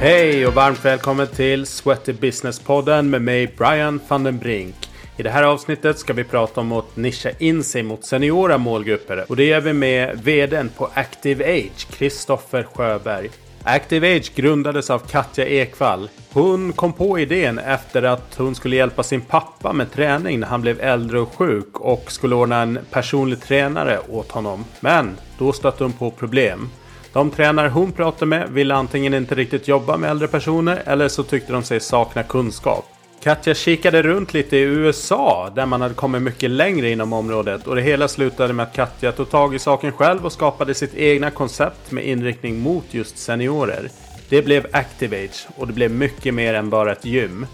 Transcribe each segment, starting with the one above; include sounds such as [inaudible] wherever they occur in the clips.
Hej och varmt välkommen till Sweaty Business-podden med mig Brian van den Brink. I det här avsnittet ska vi prata om att nischa in sig mot seniora målgrupper och det gör vi med VDn på Active Age, Kristoffer Sjöberg. Active Age grundades av Katja Ekvall. Hon kom på idén efter att hon skulle hjälpa sin pappa med träning när han blev äldre och sjuk och skulle ordna en personlig tränare åt honom. Men då stötte hon på problem. De tränare hon pratade med ville antingen inte riktigt jobba med äldre personer eller så tyckte de sig sakna kunskap. Katja kikade runt lite i USA där man hade kommit mycket längre inom området och det hela slutade med att Katja tog tag i saken själv och skapade sitt egna koncept med inriktning mot just seniorer. Det blev Activage och det blev mycket mer än bara ett gym.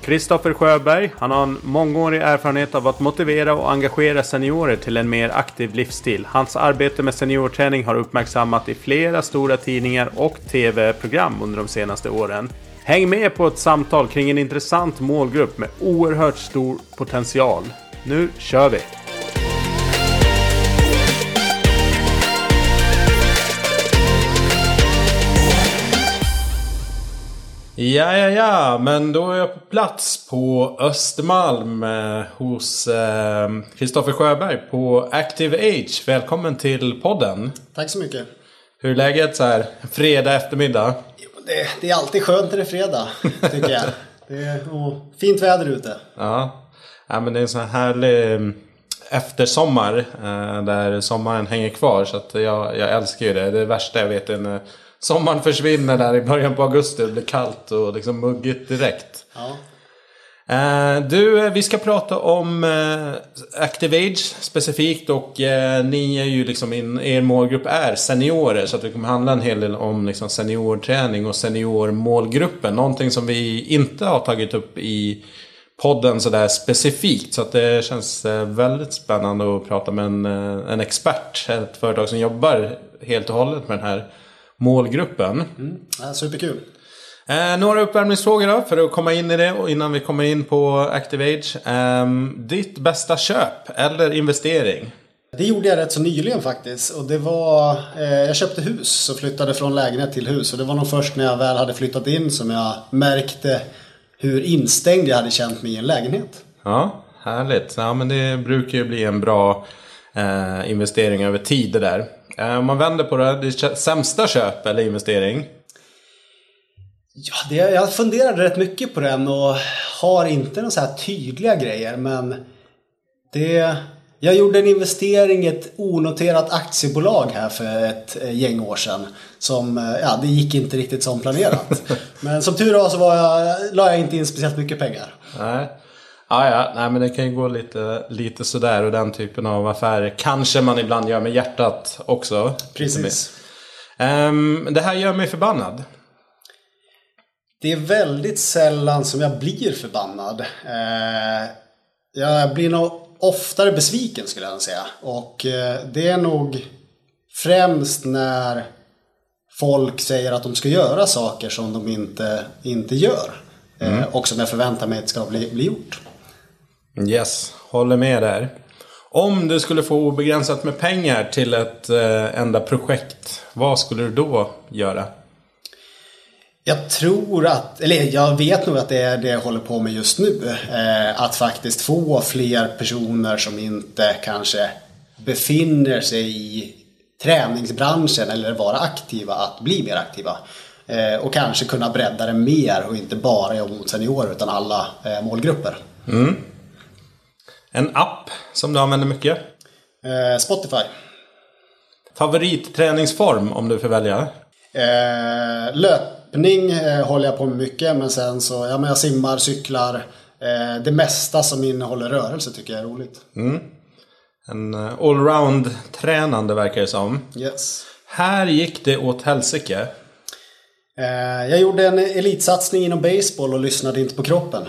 Kristoffer Sjöberg, han har en mångårig erfarenhet av att motivera och engagera seniorer till en mer aktiv livsstil. Hans arbete med seniorträning har uppmärksammat i flera stora tidningar och tv-program under de senaste åren. Häng med på ett samtal kring en intressant målgrupp med oerhört stor potential. Nu kör vi! Ja, ja, ja, men då är jag på plats på Östermalm eh, hos Kristoffer eh, Sjöberg på Active Age. Välkommen till podden. Tack så mycket. Hur är läget så här fredag eftermiddag? Jo, det, det, är alltid skönt när det är fredag, tycker jag. [laughs] Det är fint väder ute. Ja. ja, men det är en sån här härlig mm, eftersommar eh, där sommaren hänger kvar. Så att jag, jag älskar ju det. Det värsta jag vet är när sommaren försvinner där i början på augusti. Det blir kallt och liksom muggigt direkt. Ja. Uh, du, vi ska prata om uh, Active Age specifikt och ni är ju liksom, in, er målgrupp är seniorer så att det kommer handla en hel del om liksom, seniorträning och seniormålgruppen. Någonting som vi inte har tagit upp i podden sådär specifikt. Så att det känns väldigt spännande att prata med en, en expert, ett företag som jobbar helt och hållet med den här målgruppen. Mm. Superkul. Eh, några uppvärmningsfrågor då för att komma in i det och innan vi kommer in på Activage. Eh, ditt bästa köp eller investering? Det gjorde jag rätt så nyligen faktiskt. Och det var, eh, jag köpte hus och flyttade från lägenhet till hus. Och det var nog först när jag väl hade flyttat in som jag märkte hur instängd jag hade känt mig i en lägenhet. Ja, härligt. Ja, men det brukar ju bli en bra eh, investering över tid det där. Eh, om man vänder på det, det sämsta köp eller investering? Ja, det, jag funderade rätt mycket på den och har inte några så här tydliga grejer men det... Jag gjorde en investering i ett onoterat aktiebolag här för ett eh, gäng år sedan. Som, eh, ja, det gick inte riktigt som planerat. [laughs] Men som tur var så var jag, la jag inte in speciellt mycket pengar. Nej. Ja, ja, nej men det kan ju gå lite, lite sådär och den typen av affärer kanske man ibland gör med hjärtat också. Precis. Um, det här gör mig förbannad. Det är väldigt sällan som jag blir förbannad. Uh, jag blir nog oftare besviken skulle jag säga. Och uh, det är nog främst när folk säger att de ska göra saker som de inte, inte gör. Eh, mm. och som jag förväntar mig att ska bli, bli gjort. Yes, håller med där. Om du skulle få obegränsat med pengar till ett eh, enda projekt, vad skulle du då göra? Jag tror att, eller jag vet nog att det är det jag håller på med just nu. Eh, att faktiskt få fler personer som inte kanske befinner sig i träningsbranschen eller vara aktiva att bli mer aktiva. Eh, och kanske kunna bredda det mer och inte bara jobba mot seniorer utan alla eh, målgrupper. Mm. En app som du använder mycket? Eh, Spotify. Favoritträningsform om du får välja? Eh, löpning eh, håller jag på med mycket men sen så, ja men jag simmar, cyklar. Eh, det mesta som innehåller rörelse tycker jag är roligt. Mm. En eh, allround tränande verkar det som. Yes. Här gick det åt helsike. Eh, jag gjorde en elitsatsning inom baseball och lyssnade inte på kroppen.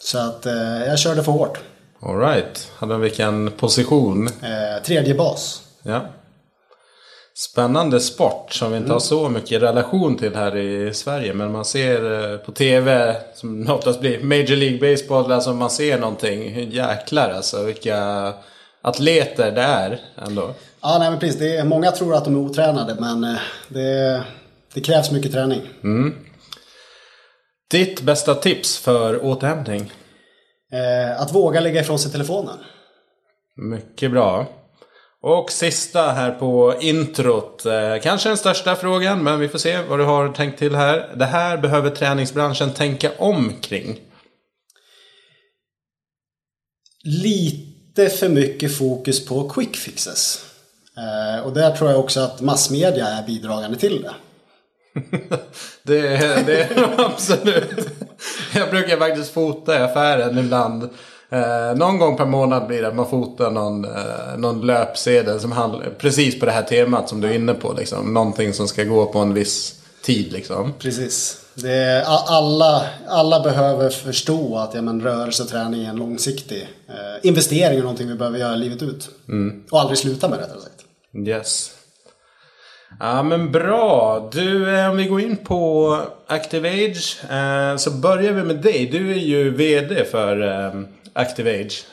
Så att jag körde för hårt. Alright. Hade vilken position? Eh, tredje bas. Ja. Spännande sport som vi inte mm. har så mycket relation till här i Sverige. Men man ser eh, på TV, som oftast blir Major League Baseball, alltså man ser någonting. Jäklar alltså vilka atleter det är ändå. Ja, nej men precis. Det är, många tror att de är otränade men eh, det, det krävs mycket träning. Mm. Ditt bästa tips för återhämtning? Eh, att våga lägga ifrån sig telefonen. Mycket bra. Och sista här på introt. Eh, kanske den största frågan, men vi får se vad du har tänkt till här. Det här behöver träningsbranschen tänka om kring. Lite för mycket fokus på quick fixes. Eh, och där tror jag också att massmedia är bidragande till det. det, [laughs] det är [laughs] absolut. [laughs] Jag brukar faktiskt fota i affären ibland. Eh, någon gång per månad blir det att man fotar någon, eh, någon löpsedel som handlar precis på det här temat som du är inne på. Liksom. Någonting som ska gå på en viss tid. Liksom. Precis. Det är, alla, alla behöver förstå att ja, men, rörelseträning är en långsiktig eh, investering och någonting vi behöver göra livet ut. Mm. Och aldrig sluta med rättare sagt. Yes. Ja men bra. Du, eh, om vi går in på ActiveAge eh, så börjar vi med dig. Du är ju VD för eh, ActiveAge.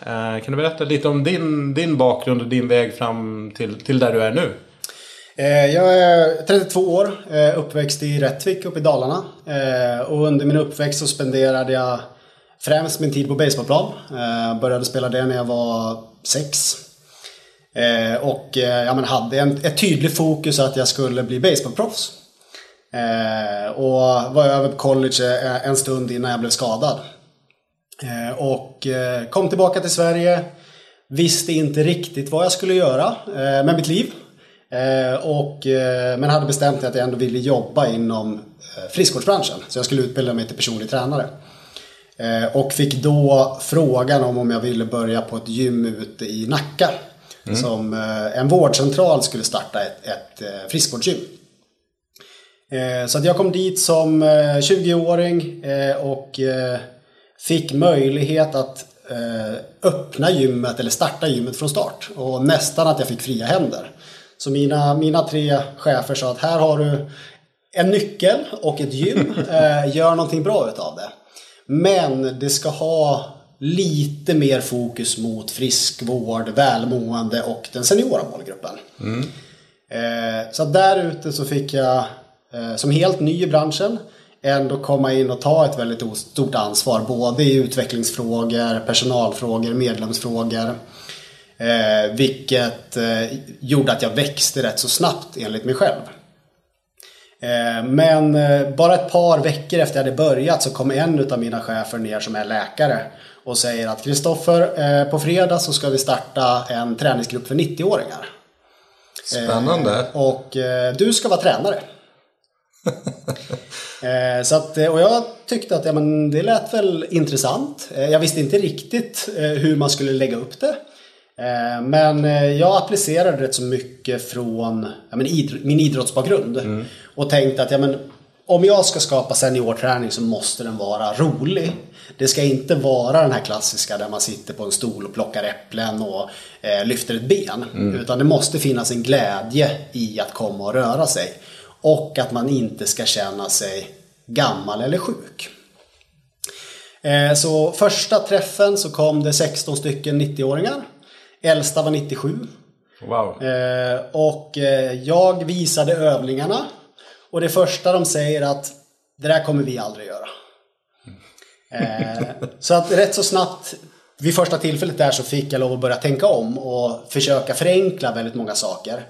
Kan du berätta lite om din, din bakgrund och din väg fram till, till där du är nu? Jag är 32 år, uppväxt i Rättvik uppe i Dalarna. Och under min uppväxt så spenderade jag främst min tid på baseballplan. Började spela det när jag var sex. Eh, och eh, ja, men hade en, ett tydligt fokus att jag skulle bli baseballproffs. Eh, och var över på college en stund innan jag blev skadad. Eh, och eh, kom tillbaka till Sverige. Visste inte riktigt vad jag skulle göra eh, med mitt liv. Och, men hade bestämt mig att jag ändå ville jobba inom friskvårdsbranschen. Så jag skulle utbilda mig till personlig tränare. Och fick då frågan om om jag ville börja på ett gym ute i Nacka. Mm. Som en vårdcentral skulle starta ett, ett friskvårdsgym. Så att jag kom dit som 20-åring och fick möjlighet att eh, öppna gymmet eller starta gymmet från start. Och nästan att jag fick fria händer. Så mina, mina tre chefer sa att här har du en nyckel och ett gym. [laughs] Eh, gör någonting bra utav det. Men det ska ha lite mer fokus mot friskvård, välmående och den seniora målgruppen. Mm. Eh, så där ute så fick jag, eh, som helt ny i branschen, ändå komma in och ta ett väldigt stort ansvar. Både i utvecklingsfrågor, personalfrågor, medlemsfrågor. Eh, vilket eh, gjorde att jag växte rätt så snabbt enligt mig själv. Eh, men eh, bara ett par veckor efter jag hade börjat så kom en av mina chefer ner som är läkare och säger att Kristoffer, eh, på fredag så ska vi starta en träningsgrupp för 90-åringar. Spännande. Eh, och du ska vara tränare. [laughs] Eh, så att, och jag tyckte att ja, men det lät väl intressant. Eh, jag visste inte riktigt eh, hur man skulle lägga upp det. Men jag applicerade rätt så mycket från ja, men idr min idrottsbakgrund. Mm. Och tänkte att ja, men, om jag ska skapa seniorträning så måste den vara rolig. Det ska inte vara den här klassiska där man sitter på en stol och plockar äpplen och eh, lyfter ett ben. Mm. Utan det måste finnas en glädje i att komma och röra sig. Och att man inte ska känna sig gammal eller sjuk. Eh, så första träffen så kom det 16 stycken 90-åringar. Äldsta var 97. Wow. Eh, och eh, jag visade övningarna. Och det första de säger att det där kommer vi aldrig göra. Så att rätt så snabbt vid första tillfället där så fick jag lov att börja tänka om och försöka förenkla väldigt många saker.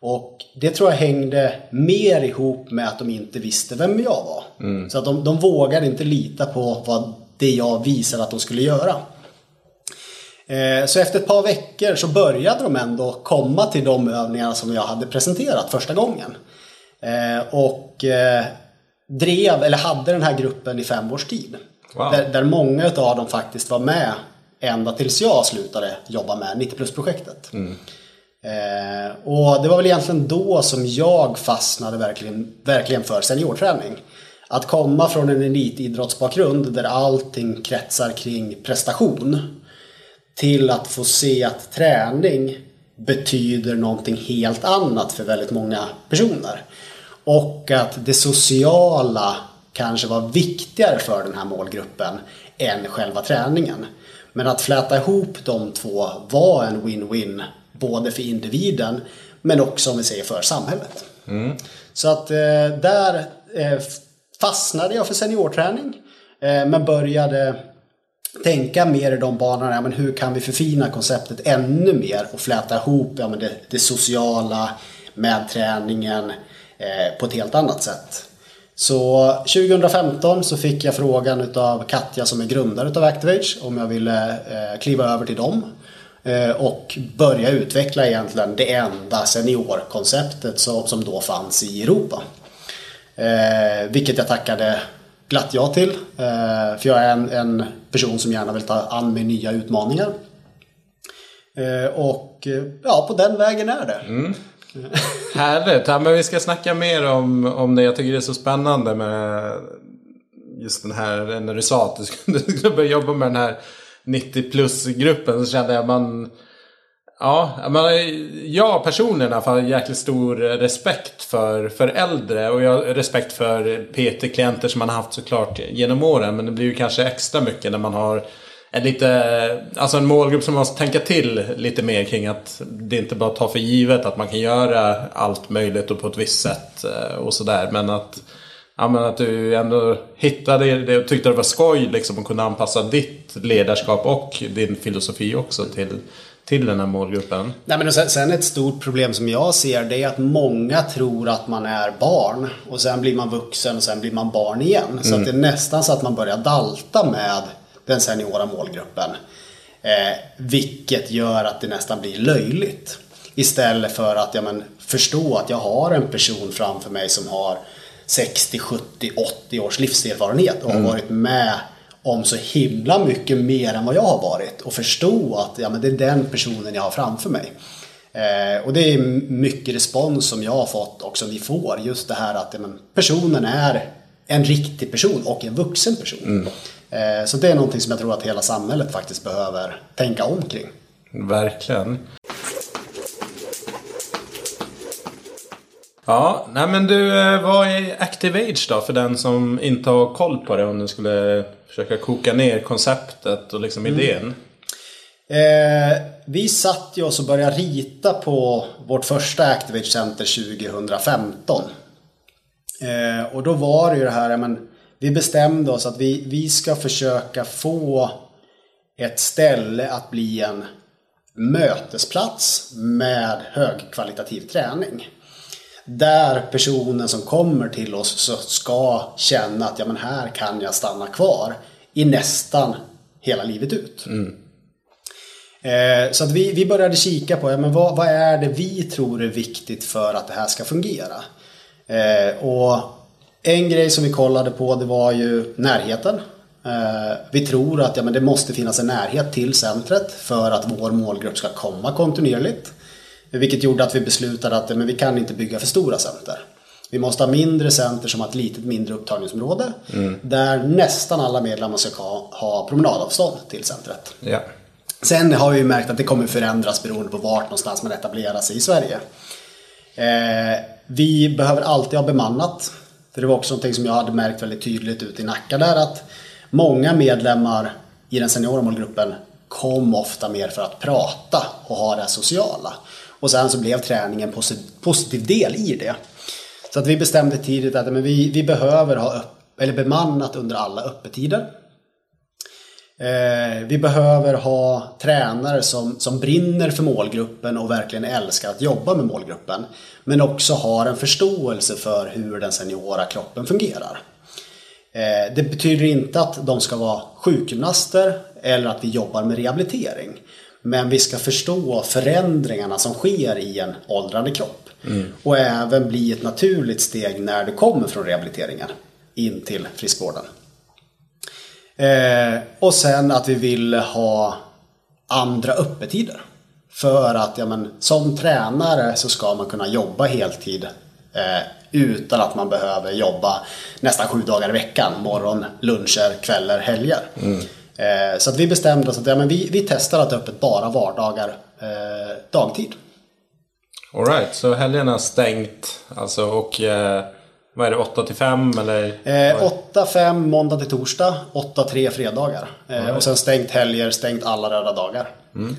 Och det tror jag hängde mer ihop med att de inte visste vem jag var. Mm. Så att de, de vågade inte lita på vad det jag visade att de skulle göra. Eh, så efter ett par veckor så började de ändå komma till de övningar som jag hade presenterat första gången. Eh, och eh, drev, eller hade den här gruppen i fem års tid. Wow. Där, där många av dem faktiskt var med ända tills jag slutade jobba med 90 plus-projektet. Mm. Eh, och det var väl egentligen då som jag fastnade verkligen, verkligen för seniorträning. Att komma från en elitidrottsbakgrund där allting kretsar kring prestation till att få se att träning betyder någonting helt annat för väldigt många personer. Och att det sociala kanske var viktigare för den här målgruppen än själva träningen. Men att fläta ihop de två var en win-win Både för individen men också om vi säger för samhället. Mm. Så att eh, där eh, fastnade jag för seniorträning. Eh, men började tänka mer i de banorna. Ja, men hur kan vi förfina konceptet ännu mer och fläta ihop ja, men det, det sociala med träningen eh, på ett helt annat sätt. Så 2015 så fick jag frågan utav Katja som är grundare utav Activage om jag ville eh, kliva över till dem eh, och börja utveckla egentligen det enda seniorkonceptet som, som då fanns i Europa. Eh, vilket jag tackade glatt ja till. Eh, för jag är en, en, person som gärna vill ta an mig nya utmaningar. Eh, och eh, ja, på den vägen är det. Mm. [laughs] Härligt. Ja, men vi ska snacka mer om, om det. Jag tycker det är så spännande med just den här, när du sa att du skulle, [laughs] du skulle börja jobba med den här 90 plus-gruppen så kände jag man Ja, men jag personligen i alla fall har jäkligt stor respekt för, för äldre och jag har respekt för PT-klienter som man har haft såklart genom åren. Men det blir ju kanske extra mycket när man har en lite, alltså en målgrupp som måste tänka till lite mer kring att det inte bara tar för givet att man kan göra allt möjligt och på ett visst sätt eh, och sådär. Men att, ja, men att du ändå hittade det och tyckte det var skoj liksom att kunna anpassa ditt ledarskap och din filosofi också till till den här målgruppen? Nej, men sen ett stort problem som jag ser det är att många tror att man är barn och sen blir man vuxen och sen blir man barn igen. Så mm. att det är nästan så att man börjar dalta med den seniora målgruppen. Eh, vilket gör att det nästan blir löjligt. Istället för att ja, men, förstå att jag har en person framför mig som har 60, 70, 80 års livserfarenhet och har mm. varit med om så himla mycket mer än vad jag har varit och förstå att ja, men det är den personen jag har framför mig. Eh, och det är mycket respons som jag har fått och som vi får. Just det här att ja, men, personen är en riktig person och en vuxen person. Mm. Eh, så det är någonting som jag tror att hela samhället faktiskt behöver tänka omkring. Verkligen. Ja, nej men du, eh, vad är Active Age då för den som inte har koll på det om du skulle försöka koka ner konceptet och liksom mm. idén? Eh, vi satt ju oss och började rita på vårt första Activate Center 2015. Eh, och då var det ju det här, men vi bestämde oss att vi, vi ska försöka få ett ställe att bli en mötesplats med högkvalitativ träning. Där personen som kommer till oss ska känna att ja, men här kan jag stanna kvar i nästan hela livet ut. Mm. Eh, så att vi, vi började kika på ja, men vad, vad är det vi tror är viktigt för att det här ska fungera. Eh, och en grej som vi kollade på det var ju närheten. Eh, vi tror att ja, men det måste finnas en närhet till centret för att vår målgrupp ska komma kontinuerligt. Vilket gjorde att vi beslutade att men vi kan inte bygga för stora center. Vi måste ha mindre center som har ett litet mindre upptagningsområde. Mm. Där nästan alla medlemmar ska ha, ha promenadavstånd till centret. Ja. Sen har vi märkt att det kommer förändras beroende på vart någonstans man etablerar sig i Sverige. Eh, vi behöver alltid ha bemannat. För det var också någonting som jag hade märkt väldigt tydligt ute i Nacka där att många medlemmar i den seniora målgruppen kom ofta mer för att prata och ha det sociala. Och sen så blev träningen en positiv del i det. Så att vi bestämde tidigt att men vi, vi behöver ha upp, eller bemannat under alla öppettider. Eh, vi behöver ha tränare som, som brinner för målgruppen och verkligen älskar att jobba med målgruppen. Men också har en förståelse för hur den seniora kroppen fungerar. Eh, det betyder inte att de ska vara sjukgymnaster eller att vi jobbar med rehabilitering. Men vi ska förstå förändringarna som sker i en åldrande kropp. Mm. Och även bli ett naturligt steg när du kommer från rehabiliteringen in till friskvården. Eh, och sen att vi vill ha andra öppettider. För att ja, men, som tränare så ska man kunna jobba heltid eh, utan att man behöver jobba nästan sju dagar i veckan. Morgon, luncher, kvällar, helger. Mm. Eh, så att vi bestämde oss att ja, men vi, vi testar att öppet bara vardagar eh, dagtid. Alright, så helgerna stängt alltså och eh, vad är det, 8 till 5 eller? Eh, 8 5 måndag till torsdag, 8 3 fredagar. Eh, Och sen stängt helger, stängt alla röda dagar. Mm.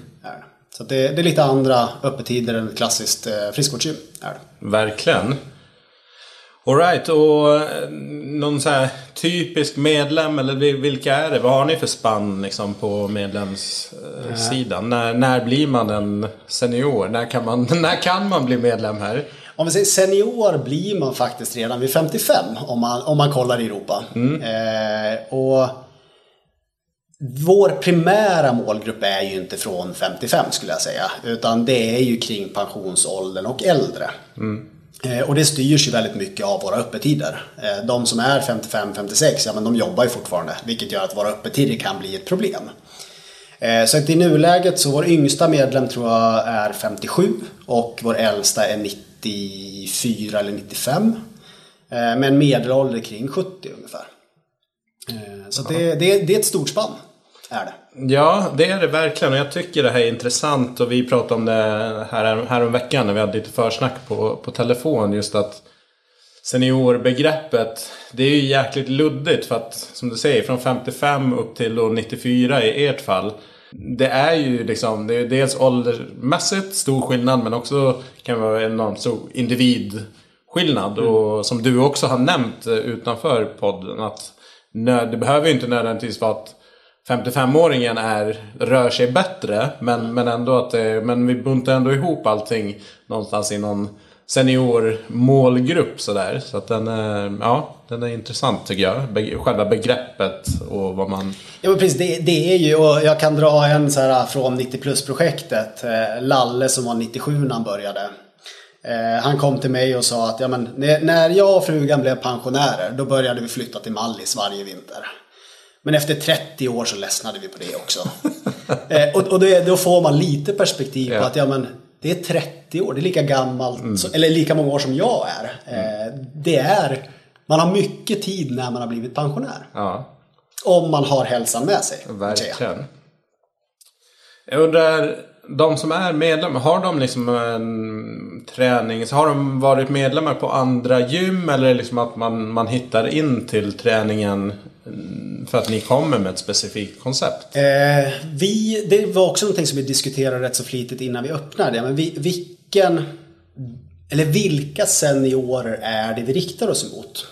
Så det, det, är lite andra öppettider än ett klassiskt eh, friskvårdsgym. Verkligen. Alright, och eh, någon så här typisk medlem eller vilka är det? Vad har ni för spann liksom, på medlemssidan? När, när blir man en senior? När kan man, [laughs] när kan man bli medlem här? Om vi säger senior blir man faktiskt redan vid 55 om man, om man kollar i Europa. Mm. Eh, och vår primära målgrupp är ju inte från 55 skulle jag säga. Utan det är ju kring pensionsåldern och äldre. Mm. Eh, och det styrs ju väldigt mycket av våra öppettider. Eh, de som är 55-56, ja men de jobbar ju fortfarande. Vilket gör att våra öppettider kan bli ett problem. Eh, så att i nuläget så vår yngsta medlem tror jag är 57 och vår äldsta är 94 eller 95. Eh, med en medelålder kring 70 ungefär. Eh, så det, det, det är ett stort spann. Är det. Ja, det är det verkligen. Och jag tycker det här är intressant. Och vi pratade om det här, här om veckan när vi hade lite försnack på, på telefon. Just att seniorbegreppet, det är ju jäkligt luddigt. För att som du säger, från 55 upp till 94 i ert fall. Det är ju liksom, det är dels åldersmässigt stor skillnad men också kan vara enormt stor individskillnad. Mm. Och som du också har nämnt utanför podden att det behöver ju inte nödvändigtvis vara att 55-åringen är, rör sig bättre. Men, men ändå att det, men vi buntar ändå ihop allting någonstans i någon senior målgrupp sådär. Så att den är, ja, den är intressant tycker jag. Själva begreppet och vad man... Ja men precis, det, det är ju, och jag kan dra en så här från 90 plus-projektet. Eh, Lalle som var 97 när han började. Eh, han kom till mig och sa att ja, men, när jag och frugan blev pensionärer då började vi flytta till Mallis varje vinter. Men efter 30 år så ledsnade vi på det också. [laughs] eh, och och då, då, får man lite perspektiv på att ja, men, det är 30 år, det är lika gammalt, mm. eller lika många år som jag är. Eh, det är, man har mycket tid när man har blivit pensionär. Ja. Om man har hälsan med sig. Verkligen. Jag undrar, de som är medlemmar, har de liksom en träning, så har de varit medlemmar på andra gym eller liksom att man, man hittar in till träningen för att ni kommer med ett specifikt koncept? Eh, vi, det var också någonting som vi diskuterade rätt så flitigt innan vi öppnade. Men vi, vilken, eller vilka seniorer är det vi riktar oss emot?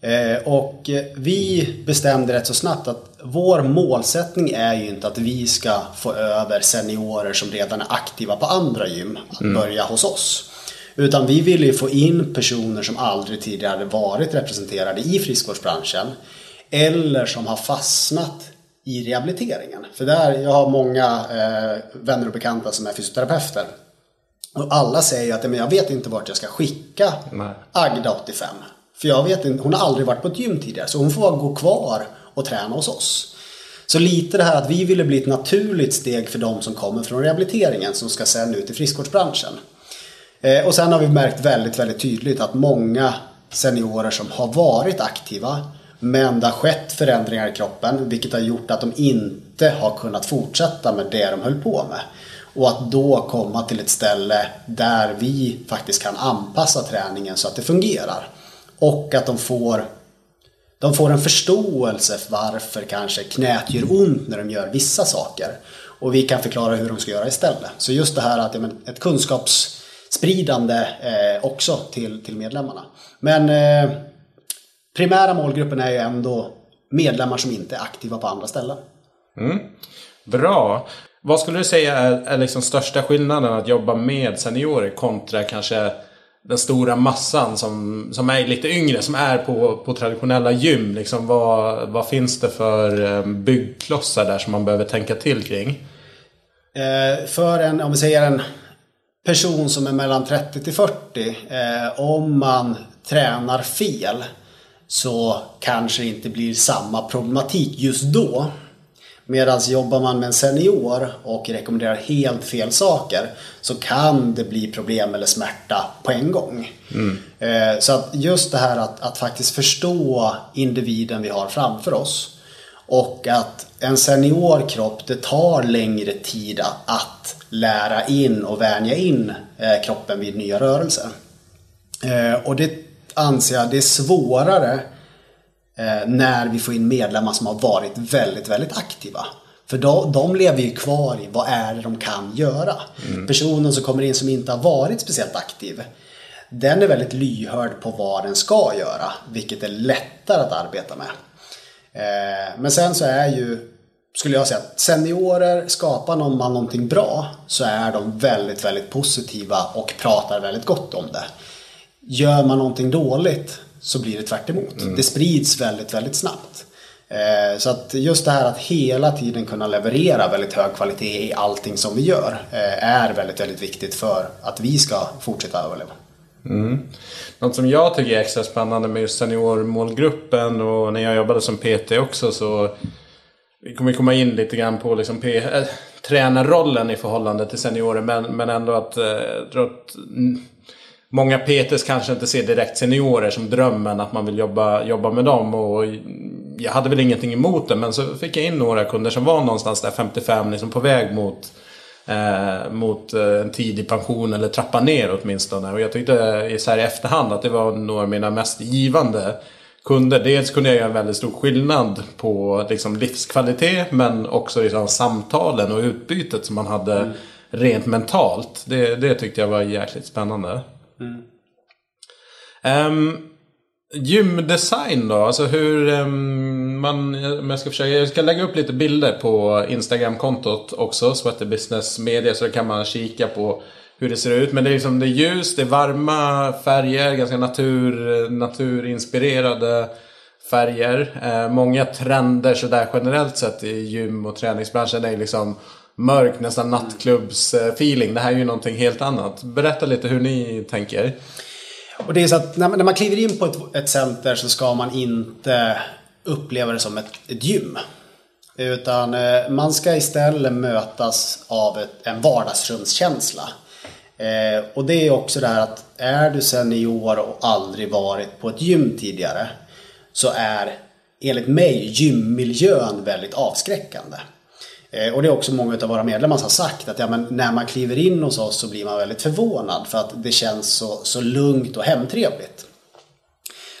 Eh, och vi bestämde rätt så snabbt att vår målsättning är ju inte att vi ska få över seniorer som redan är aktiva på andra gym att mm. börja hos oss. Utan vi ville ju få in personer som aldrig tidigare varit representerade i friskvårdsbranschen eller som har fastnat i rehabiliteringen. För där, jag har många eh, vänner och bekanta som är fysioterapeuter. Och alla säger att men jag vet inte vart jag ska skicka Nej. Agda 85. För jag vet inte, hon har aldrig varit på ett gym tidigare. Så hon får gå kvar och träna hos oss. Så lite det här att vi ville bli ett naturligt steg för de som kommer från rehabiliteringen som ska sen ut i friskvårdsbranschen. Eh, och sen har vi märkt väldigt, väldigt tydligt att många seniorer som har varit aktiva men det har skett förändringar i kroppen vilket har gjort att de inte har kunnat fortsätta med det de höll på med. Och att då komma till ett ställe där vi faktiskt kan anpassa träningen så att det fungerar. Och att de får, de får en förståelse för varför kanske knät gör ont när de gör vissa saker. Och vi kan förklara hur de ska göra istället. Så just det här att ja, men, ett kunskapsspridande eh, också till, till medlemmarna. Men eh, primära målgruppen är ju ändå medlemmar som inte är aktiva på andra ställen. Mm. Bra. Vad skulle du säga är, är liksom största skillnaden att jobba med seniorer kontra kanske den stora massan som, som är lite yngre, som är på, på traditionella gym. Liksom, vad, vad finns det för eh, byggklossar där som man behöver tänka till kring? Eh, för en, om vi säger en person som är mellan 30 till 40, eh, om man tränar fel så kanske det inte blir samma problematik just då. Medan jobbar man med en senior och rekommenderar helt fel saker så kan det bli problem eller smärta på en gång. Mm. Eh, så att just det här att, att faktiskt förstå individen vi har framför oss och att en senior kropp, det tar längre tid att lära in och vänja in eh, kroppen vid nya rörelser. Eh, och det anser jag det är svårare eh, när vi får in medlemmar som har varit väldigt, väldigt aktiva. För de, de lever ju kvar i vad är det de kan göra. Mm. Personen som kommer in som inte har varit speciellt aktiv. den är väldigt lyhörd på vad den ska göra, vilket är lättare att arbeta med. Eh, men sen så är ju, skulle jag säga, att seniorer, skapar någon man någonting bra så är de väldigt, väldigt positiva och pratar väldigt gott om det. Gör man någonting dåligt så blir det tvärt mm. Det sprids väldigt, väldigt snabbt. Eh, så att just det här att hela tiden kunna leverera väldigt hög kvalitet i allting som vi gör eh, är väldigt, väldigt viktigt för att vi ska fortsätta överleva. Mm. Något som jag tycker är extra spännande med just seniormålgruppen och när jag jobbade som PT också så vi kommer komma in lite grann på liksom P äh, tränarrollen i förhållande till seniorer men, men ändå att, äh, att Många PTs kanske inte ser direkt seniorer som drömmen att man vill jobba, jobba med dem. Och jag hade väl ingenting emot det men så fick jag in några kunder som var någonstans där 55 liksom på väg mot eh, mot eh, en tidig pension eller trappa ner åtminstone. Och jag tyckte så här i efterhand att det var några av mina mest givande kunder. Dels kunde jag göra en väldigt stor skillnad på liksom, livskvalitet men också liksom, samtalen och utbytet som man hade mm. rent mentalt. Det, det tyckte jag var jäkligt spännande. Mm. Um, Gymdesign då? Alltså hur um, man... Jag ska, försöka, jag ska lägga upp lite bilder på Instagram-kontot också. Sweater Business Media. Så kan man kika på hur det ser ut. Men det är liksom det är ljus, det är varma färger. Ganska natur, naturinspirerade färger. Eh, många trender sådär generellt sett i gym och träningsbranschen är liksom mörk, nästan nattklubbsfeeling. Det här är ju någonting helt annat. Berätta lite hur ni tänker. Och det är så att när, när man kliver in på ett, ett center så ska man inte uppleva det som ett, ett gym. Utan eh, man ska istället mötas av ett, en vardagsrumskänsla. Eh, och det är också det här att är du senior och aldrig varit på ett gym tidigare så är enligt mig gymmiljön väldigt avskräckande. Eh, och det är också många av våra medlemmar som har sagt att ja, men när man kliver in hos oss så blir man väldigt förvånad för att det känns så, så lugnt och hemtrevligt.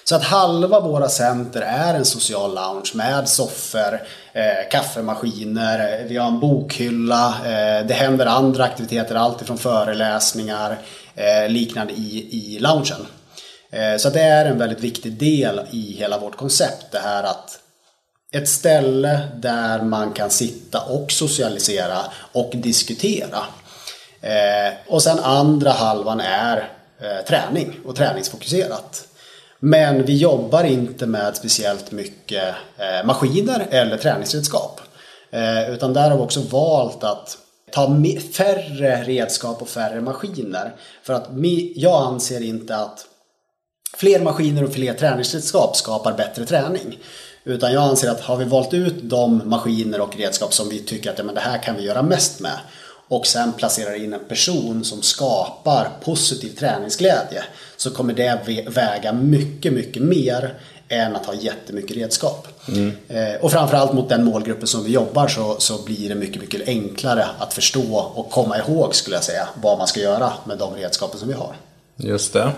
Så att halva våra center är en social lounge med soffor, eh, kaffemaskiner, eh, vi har en bokhylla, eh, det händer andra aktiviteter, alltifrån föreläsningar, eh, liknande i, i loungen. Eh, så det är en väldigt viktig del i hela vårt koncept, det här att ett ställe där man kan sitta och socialisera och diskutera. Eh, och sen andra halvan är eh, träning och träningsfokuserat. Men vi jobbar inte med speciellt mycket eh, maskiner eller träningsredskap. Eh, utan där har vi också valt att ta färre redskap och färre maskiner. För att jag anser inte att fler maskiner och fler träningsredskap skapar bättre träning. Utan jag anser att har vi valt ut de maskiner och redskap som vi tycker att ja, men det här kan vi göra mest med och sen placerar in en person som skapar positiv träningsglädje så kommer det väga mycket, mycket mer än att ha jättemycket redskap. Mm. Eh, och framförallt mot den målgruppen som vi jobbar så, så blir det mycket, mycket enklare att förstå och komma ihåg skulle jag säga vad man ska göra med de redskapen som vi har. Just det.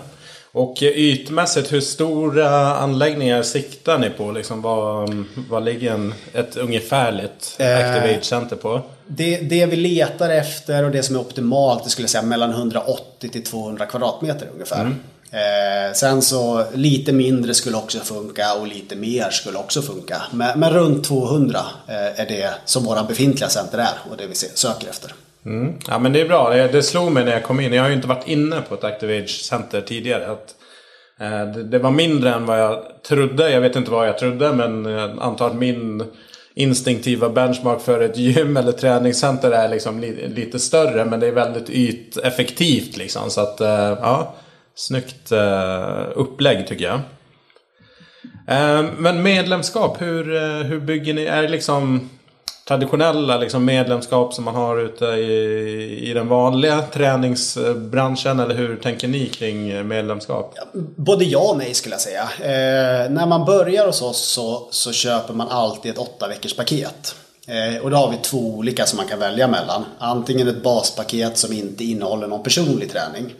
Och ytmässigt, hur stora anläggningar siktar ni på? Liksom, vad, vad ligger en, ett ungefärligt eh, Activate Center på? Det, det, vi letar efter och det som är optimalt, det skulle jag säga mellan 180 till 200 kvadratmeter ungefär. Mm. Eh, sen så lite mindre skulle också funka och lite mer skulle också funka. Men, men runt 200 eh, är det som våra befintliga center är och det vi söker efter. Mm. Ja men det är bra. Det, det slog mig när jag kom in. Jag har ju inte varit inne på ett Activage Center tidigare. Att, eh, det, det, var mindre än vad jag trodde. Jag vet inte vad jag trodde men jag antar att min instinktiva benchmark för ett gym eller träningscenter är liksom li, lite större. Men det är väldigt yteffektivt liksom. Så att eh, ja, snyggt eh, upplägg tycker jag. Eh, men medlemskap, hur, eh, hur bygger ni? Är det liksom traditionella liksom, medlemskap som man har ute i, i den vanliga träningsbranschen? Eller hur tänker ni kring eh, medlemskap? Både ja och nej skulle jag säga. Eh, när man börjar hos oss så, så köper man alltid ett åtta veckors paket. Eh, och då har vi två olika som man kan välja mellan. Antingen ett baspaket som inte innehåller någon personlig träning.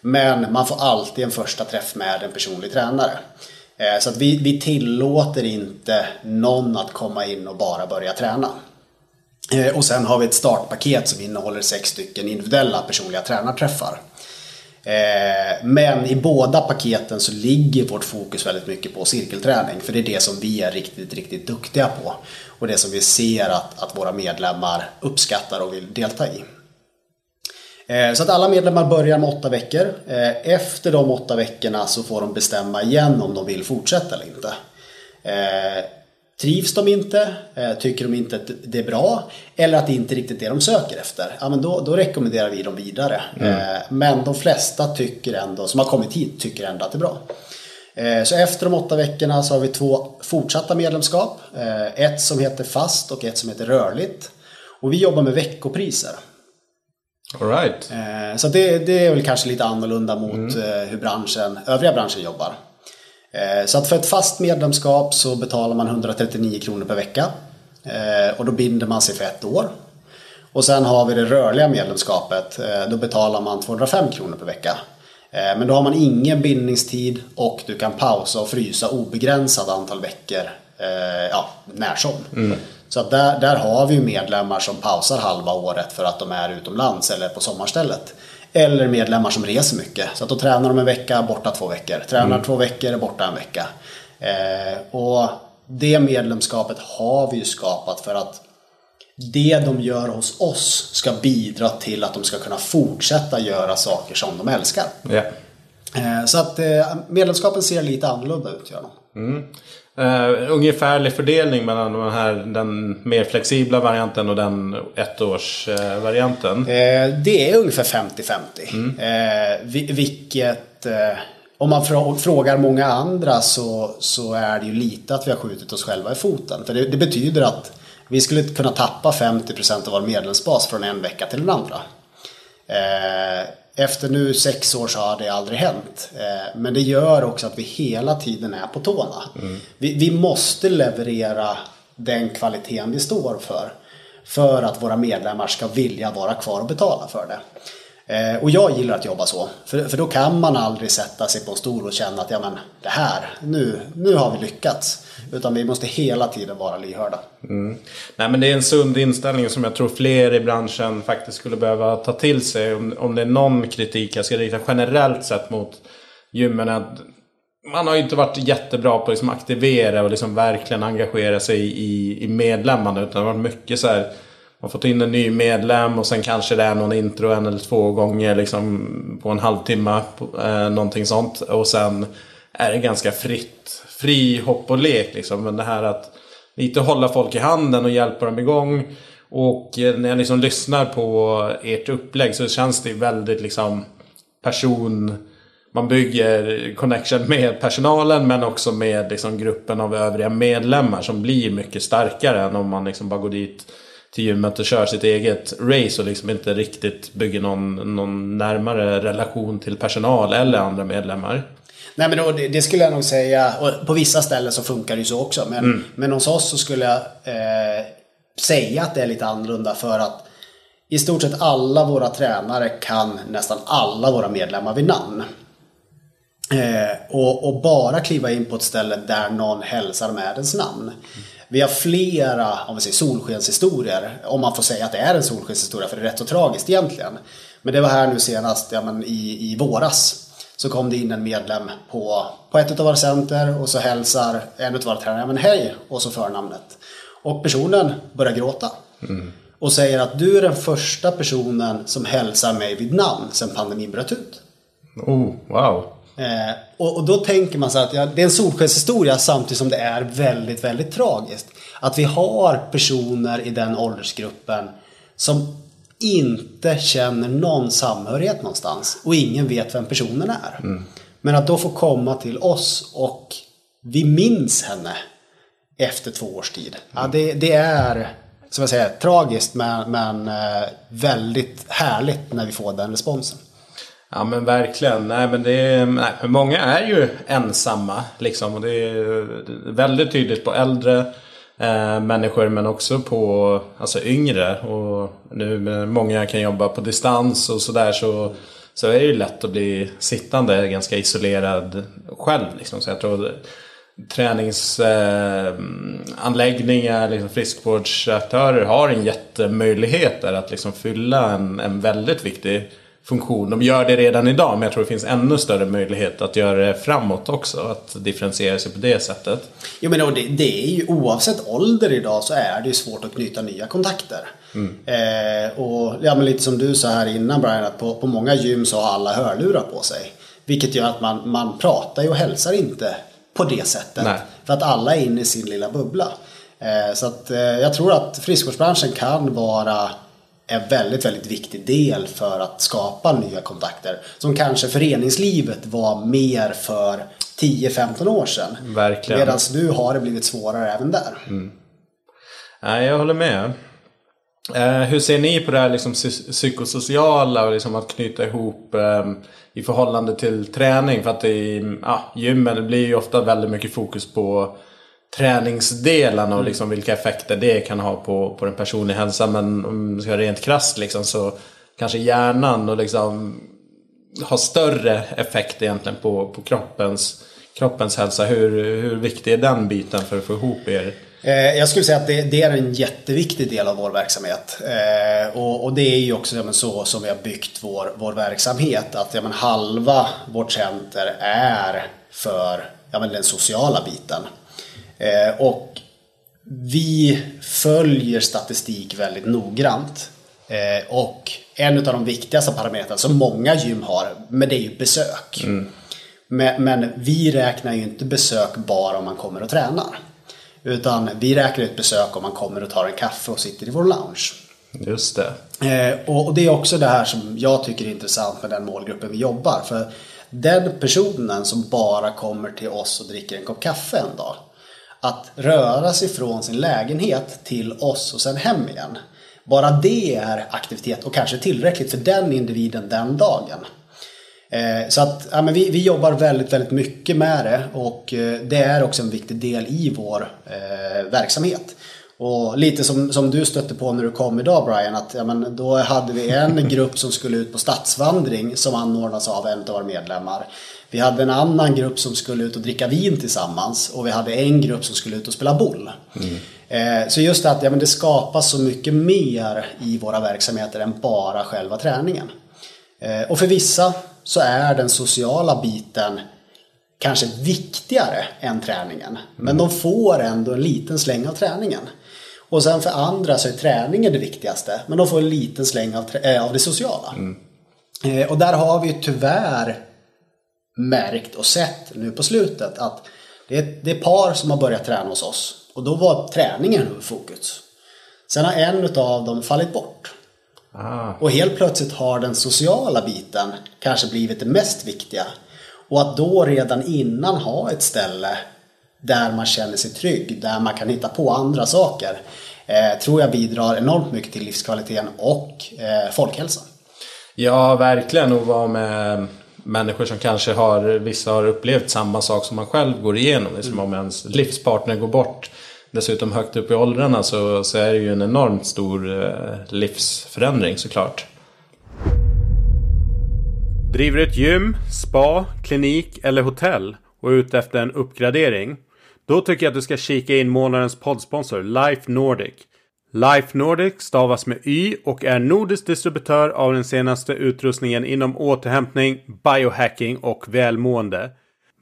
Men man får alltid en första träff med en personlig tränare. Eh, så att vi, vi tillåter inte någon att komma in och bara börja träna. Eh, och sen har vi ett startpaket som innehåller sex stycken individuella personliga tränarträffar. Eh, men i båda paketen så ligger vårt fokus väldigt mycket på cirkelträning. För det är det som vi är riktigt, riktigt duktiga på. Och det som vi ser att, att våra medlemmar uppskattar och vill delta i. Eh, så att alla medlemmar börjar med åtta veckor. Eh, efter de åtta veckorna så får de bestämma igen om de vill fortsätta eller inte. Eh, trivs de inte, tycker de inte att det är bra eller att det inte är riktigt det de söker efter, ja, men då, då rekommenderar vi dem vidare. Mm. Men de flesta tycker ändå, som har kommit hit tycker ändå att det är bra. Så efter de åtta veckorna så har vi två fortsatta medlemskap. Ett som heter fast och ett som heter rörligt. Och vi jobbar med veckopriser. All right. Eh, så det, det, är väl kanske lite annorlunda mot mm. Eh, hur branschen, övriga branschen jobbar. Eh, så att för ett fast medlemskap så betalar man 139 kronor per vecka. Och då binder man sig för ett år. Och sen har vi det rörliga medlemskapet. Då betalar man 205 kronor per vecka. Men då har man ingen bindningstid och du kan pausa och frysa obegränsat antal veckor ja, när som. Mm. Så att där, där har vi medlemmar som pausar halva året för att de är utomlands eller på sommarstället. Eller medlemmar som reser mycket. Så att då tränar de en vecka, borta två veckor. Tränar mm. två veckor, borta en vecka. Eh, och det medlemskapet har vi ju skapat för att det de gör hos oss ska bidra till att de ska kunna fortsätta göra saker som de älskar. Yeah. Så att eh, medlemskapen ser lite annorlunda ut. Gör de. Mm. Uh, ungefärlig fördelning mellan den, här, den mer flexibla varianten och den ettårsvarianten? Uh, uh, det är ungefär 50-50. Mm. Uh, vilket, om man frågar många andra så, så är det ju lite att vi har skjutit oss själva i foten. För det, det betyder att vi skulle kunna tappa 50% av vår medlemsbas från en vecka till den andra. Efter nu sex år så har det aldrig hänt. Eh, men det gör också att vi hela tiden är på tårna. Mm. Vi, vi, måste leverera den kvaliteten vi står för. För att våra medlemmar ska vilja vara kvar och betala för det. Eh, och jag gillar att jobba så. För, för då kan man aldrig sätta sig på en stol och känna att ja, men, det här, nu, nu har vi lyckats. Utan vi måste hela tiden vara lyhörda. Mm. Nej, men det är en sund inställning som jag tror fler i branschen faktiskt skulle behöva ta till sig. Om, om det är någon kritik jag ska rikta generellt sett mot gymmen. Att man har ju inte varit jättebra på att liksom aktivera och liksom verkligen engagera sig i, i medlemmarna. Utan det har varit mycket så här man får ta in en ny medlem och sen kanske det är någon intro en eller två gånger liksom på en halvtimme. Eh, någonting sånt. Och sen är det ganska fritt. Fri hopp och lek liksom. Men det här att lite hålla folk i handen och hjälpa dem igång. Och eh, när jag liksom lyssnar på ert upplägg så känns det väldigt liksom person... Man bygger connection med personalen men också med liksom gruppen av övriga medlemmar som blir mycket starkare än om man liksom bara går dit till gymmet och kör sitt eget race och liksom inte riktigt bygger någon, någon närmare relation till personal eller andra medlemmar. Nej men då, det, det, skulle jag nog säga, och på vissa ställen så funkar det ju så också. Men, mm. men hos oss så skulle jag eh, säga att det är lite annorlunda för att i stort sett alla våra tränare kan nästan alla våra medlemmar vid namn. Eh, och, och, bara kliva in på ett ställe där någon hälsar med ens namn. Vi har flera om vi säger, solskenshistorier, om man får säga att det är en solskenshistoria, för det är rätt så tragiskt egentligen. Men det var här nu senast ja, men i, i våras. Så kom det in en medlem på, på ett av våra center och så hälsar en av våra tränare, ja, men hej, och så förnamnet. Och personen börjar gråta. Mm. Och säger att du är den första personen som hälsar mig vid namn sedan pandemin bröt ut. Oh, wow. Eh, och, och, då tänker man så att ja, det är en solskenshistoria samtidigt som det är väldigt, väldigt tragiskt. Att vi har personer i den åldersgruppen som inte känner någon samhörighet någonstans och ingen vet vem personen är. Mm. Men att då få komma till oss och vi minns henne efter två års tid. Ja, det, det är som jag säger, tragiskt men, men eh, väldigt härligt när vi får den responsen. Ja men verkligen. Nej, men det är, nej, många är ju ensamma. Liksom, och det är väldigt tydligt på äldre eh, människor men också på alltså, yngre. Och nu när många kan jobba på distans och sådär så, så är det ju lätt att bli sittande ganska isolerad själv. Liksom. Så jag tror träningsanläggningar, eh, liksom friskvårdsaktörer har en jättemöjlighet där att liksom fylla en, en väldigt viktig funktion. De gör det redan idag men jag tror det finns ännu större möjlighet att göra det framåt också. Att differentiera sig på det sättet. Jo men det, det är ju oavsett ålder idag så är det ju svårt att knyta nya kontakter. Mm. Eh, och ja, men lite som du sa här innan Brian att på, på många gym så har alla hörlurar på sig. Vilket gör att man, man pratar ju och hälsar inte på det sättet. Nej. För att alla är inne i sin lilla bubbla. Eh, så att eh, jag tror att friskvårdsbranschen kan vara en väldigt, väldigt viktig del för att skapa nya kontakter. Som kanske föreningslivet var mer för 10-15 år sedan. Verkligen. Medan nu har det blivit svårare även där. Mm. Nej, jag håller med. Eh, hur ser ni på det här liksom, psykosociala och liksom att knyta ihop eh, i förhållande till träning? För att i ja, gymmen blir ju ofta väldigt mycket fokus på träningsdelen och liksom vilka effekter det kan ha på, på den personliga hälsan. Men om man ska rent krasst liksom, så kanske hjärnan och liksom har större effekt egentligen på, på kroppens, kroppens hälsa. Hur, hur viktig är den biten för att få ihop er? Eh, jag skulle säga att det, det, är en jätteviktig del av vår verksamhet. Eh, och, och, det är ju också så som vi har byggt vår, vår verksamhet. Att ja, men halva vårt center är för ja, men den sociala biten. Eh, och vi följer statistik väldigt noggrant. Eh, och en av de viktigaste parametrarna som många gym har, men det är ju besök. Mm. Men, men, vi räknar ju inte besök bara om man kommer och tränar. Utan vi räknar ett besök om man kommer och tar en kaffe och sitter i vår lounge. Just det. Eh, och, det är också det här som jag tycker är intressant med den målgruppen vi jobbar. För den personen som bara kommer till oss och dricker en kopp kaffe en dag att röra sig från sin lägenhet till oss och sen hem igen. Bara det är aktivitet och kanske tillräckligt för den individen den dagen. Eh, så att ja, men vi, vi jobbar väldigt, väldigt mycket med det och eh, det är också en viktig del i vår eh, verksamhet. Och lite som, som du stötte på när du kom idag Brian, att ja, men då hade vi en [laughs] grupp som skulle ut på stadsvandring som anordnas av en av våra medlemmar. Vi hade en annan grupp som skulle ut och dricka vin tillsammans och vi hade en grupp som skulle ut och spela boll. Mm. Eh, så just att ja, men det skapas så mycket mer i våra verksamheter än bara själva träningen. Eh, och för vissa så är den sociala biten kanske viktigare än träningen. Mm. Men de får ändå en liten släng av träningen. Och sen för andra så är träningen det viktigaste. Men de får en liten släng av, äh, av det sociala. Mm. Eh, och där har vi tyvärr märkt och sett nu på slutet att det är, det är par som har börjat träna hos oss. Och då var träningen huvudfokus. Sen har en av dem fallit bort. Ah. Och helt plötsligt har den sociala biten kanske blivit det mest viktiga. Och att då redan innan ha ett ställe där man känner sig trygg, där man kan hitta på andra saker, eh, tror jag bidrar enormt mycket till livskvaliteten och eh, folkhälsan. Ja, verkligen. Och vara med människor som kanske har, vissa har upplevt samma sak som man själv går igenom. Det är som om ens livspartner går bort. Dessutom högt upp i åldrarna så, så är det ju en enormt stor eh, livsförändring såklart. Driver ett gym, spa, klinik eller hotell och är ute efter en uppgradering? Då tycker jag att du ska kika in månadens poddsponsor Life Nordic. Life Nordic stavas med Y och är nordisk distributör av den senaste utrustningen inom återhämtning, biohacking och välmående.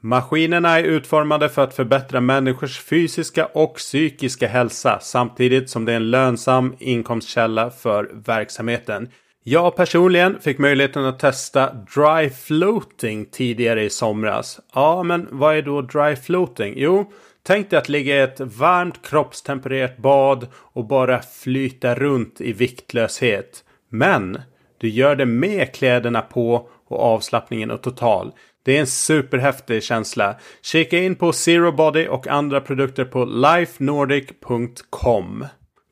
Maskinerna är utformade för att förbättra människors fysiska och psykiska hälsa samtidigt som det är en lönsam inkomstkälla för verksamheten. Jag personligen fick möjligheten att testa dry floating tidigare i somras. Ja, men vad är då dry floating? Jo, Tänk dig att ligga i ett varmt kroppstempererat bad och bara flyta runt i viktlöshet. Men du gör det med kläderna på och avslappningen är total. Det är en superhäftig känsla. Kika in på Zero Body och andra produkter på lifenordic.com.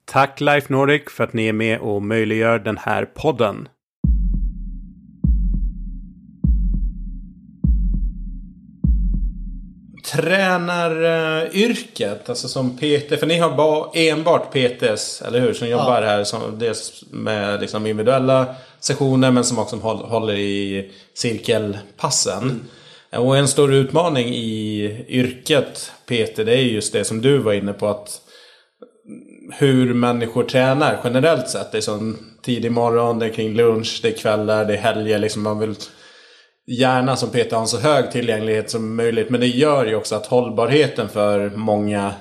Tack Life Nordic för att ni är med och möjliggör den här podden. tränaryrket, alltså som PT, för ni har bara, enbart PTs, eller hur? Som jobbar ja. här, som, dels med liksom individuella sessioner men som också håller i cirkelpassen. Mm. Och en stor utmaning i yrket PT, det är just det som du var inne på att hur människor tränar generellt sett. Det är som tidig morgon, det är kring lunch, det är kvällar, det är helger. Liksom man vill gärna som Peter ha en så hög tillgänglighet som möjligt. Men det gör ju också att hållbarheten för många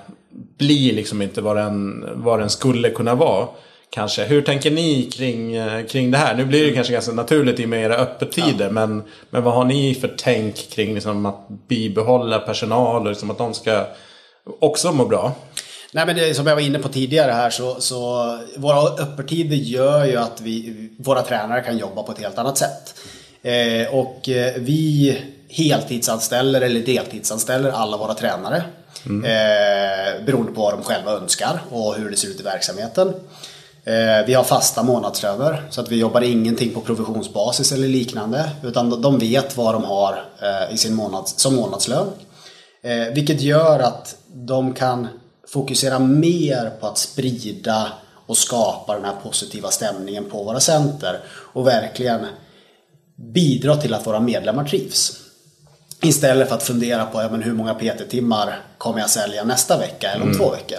blir liksom inte vad den, vad den skulle kunna vara. Kanske. Hur tänker ni kring, eh, kring det här? Nu blir det kanske ganska naturligt i och med era öppettider. Ja. Men, men vad har ni för tänk kring liksom att bibehålla personal och liksom att de ska också må bra? Nej, men det, som jag var inne på tidigare här så, så våra öppettider gör ju att vi, våra tränare kan jobba på ett helt annat sätt. Eh, och eh, vi heltidsanställer eller deltidsanställer alla våra tränare. Mm. Eh, beroende på vad de själva önskar och hur det ser ut i verksamheten. Eh, vi har fasta månadslöner så att vi jobbar ingenting på provisionsbasis eller liknande. Utan de vet vad de har eh, i sin månads, som månadslön. Eh, vilket gör att de kan fokusera mer på att sprida och skapa den här positiva stämningen på våra center. Och verkligen bidra till att våra medlemmar trivs. Istället för att fundera på men hur många PT-timmar kommer jag sälja nästa vecka eller om mm. två veckor.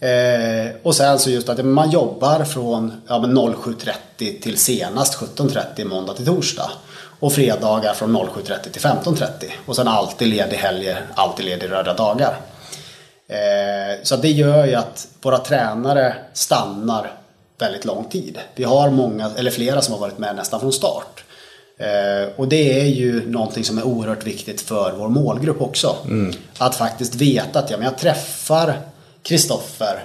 Eh, och sen så just att man jobbar från ja, 07.30 till senast 17.30 måndag till torsdag. Och fredagar från 07.30 till 15.30. Och sen alltid ledig helger, alltid ledig röda dagar. Eh, så det gör ju att våra tränare stannar väldigt lång tid. Vi har många, eller flera som har varit med nästan från start. Eh, och det är ju någonting som är oerhört viktigt för vår målgrupp också. Mm. Att faktiskt veta att ja, men jag träffar Kristoffer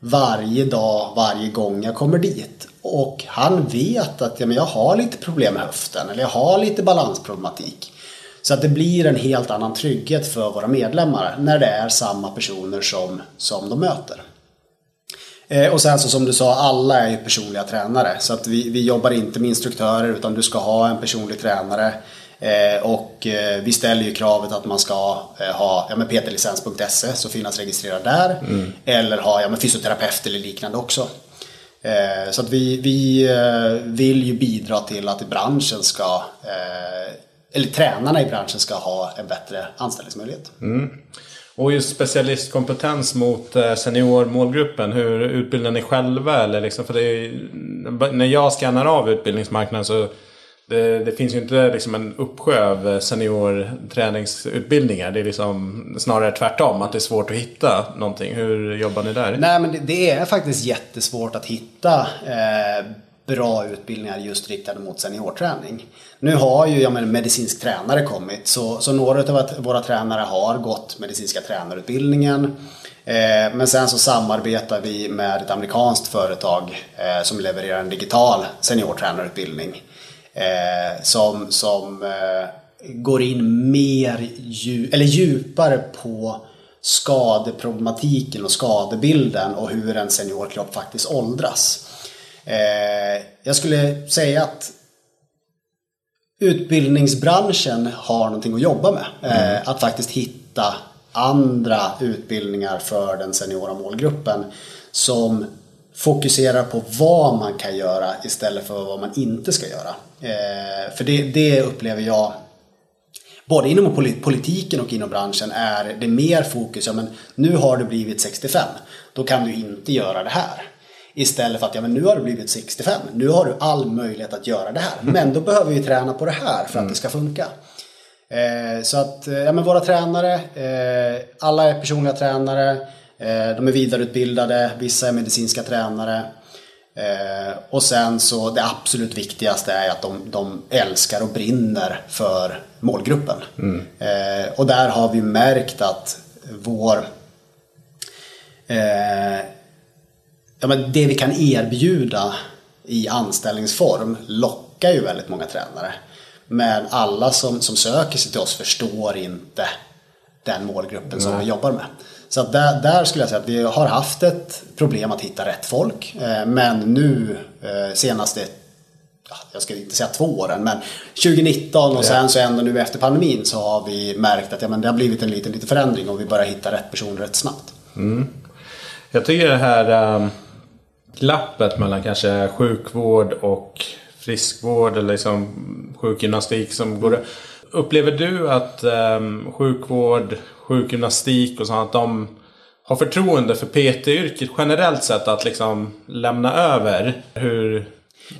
varje dag, varje gång jag kommer dit. Och han vet att ja, men jag har lite problem med höften eller jag har lite balansproblematik. Så att det blir en helt annan trygghet för våra medlemmar när det är samma personer som, som de möter. Eh, och sen så som du sa, alla är ju personliga tränare. Så att vi, vi jobbar inte med instruktörer utan du ska ha en personlig tränare. Eh, och eh, vi ställer ju kravet att man ska ha ja, ptlicens.se så finnas registrerad där. Mm. Eller ha ja, fysioterapeut eller liknande också. Så att vi, vi vill ju bidra till att branschen ska, eller tränarna i branschen ska ha en bättre anställningsmöjlighet. Mm. Och just specialistkompetens mot eh, seniormålgruppen. Hur utbildar ni själva? Eller liksom, för är, när jag skannar av utbildningsmarknaden så det, det, finns ju inte liksom en uppsjö av seniorträningsutbildningar. Det är liksom snarare tvärtom, att det är svårt att hitta någonting. Hur jobbar ni där? Nej, men det, det är faktiskt jättesvårt att hitta eh, bra utbildningar just riktade mot seniorträning. Nu har ju ja, men, medicinsk tränare kommit så, så några av våra tränare har gått medicinska tränarutbildningen. Eh, men sen så samarbetar vi med ett amerikanskt företag eh, som levererar en digital seniortränarutbildning. Eh, som som går in mer djup, eller djupare på skadeproblematiken och skadebilden och hur en seniorkropp faktiskt åldras. Eh, jag skulle säga att utbildningsbranschen har någonting att jobba med. Eh, mm. Att faktiskt hitta andra utbildningar för den seniora målgruppen som fokuserar på vad man kan göra istället för vad man inte ska göra. Eh, för det, det upplever jag både inom politiken och inom branschen är det mer fokus, ja men nu har du blivit 65, då kan du inte göra det här. Istället för att ja, men nu har du blivit 65, nu har du all möjlighet att göra det här. Men då behöver vi träna på det här för att mm. det ska funka. Eh, så att eh, ja, men våra tränare, eh, alla är personliga tränare, eh, de är vidareutbildade, vissa är medicinska tränare. Eh, och sen så det absolut viktigaste är att de, de älskar och brinner för målgruppen. Mm. Eh, och där har vi märkt att vår ja, men det vi kan erbjuda i anställningsform lockar ju väldigt många tränare. Men alla som, som söker sig till oss förstår inte den målgruppen som Nej. vi jobbar med. Så där, där, skulle jag säga att vi har haft ett problem att hitta rätt folk. Eh, men nu eh, senaste, jag ska inte säga två åren, men 2019 och sen så ändå nu efter pandemin så har vi märkt att ja, men det har blivit en liten, liten förändring och vi börjar hitta rätt personer rätt snabbt. Mm. Jag tycker det här um glappet mellan kanske sjukvård och friskvård eller liksom sjukgymnastik som går Upplever du att um, sjukvård, sjukgymnastik och sånt, de har förtroende för PT-yrket generellt sett att liksom lämna över? Hur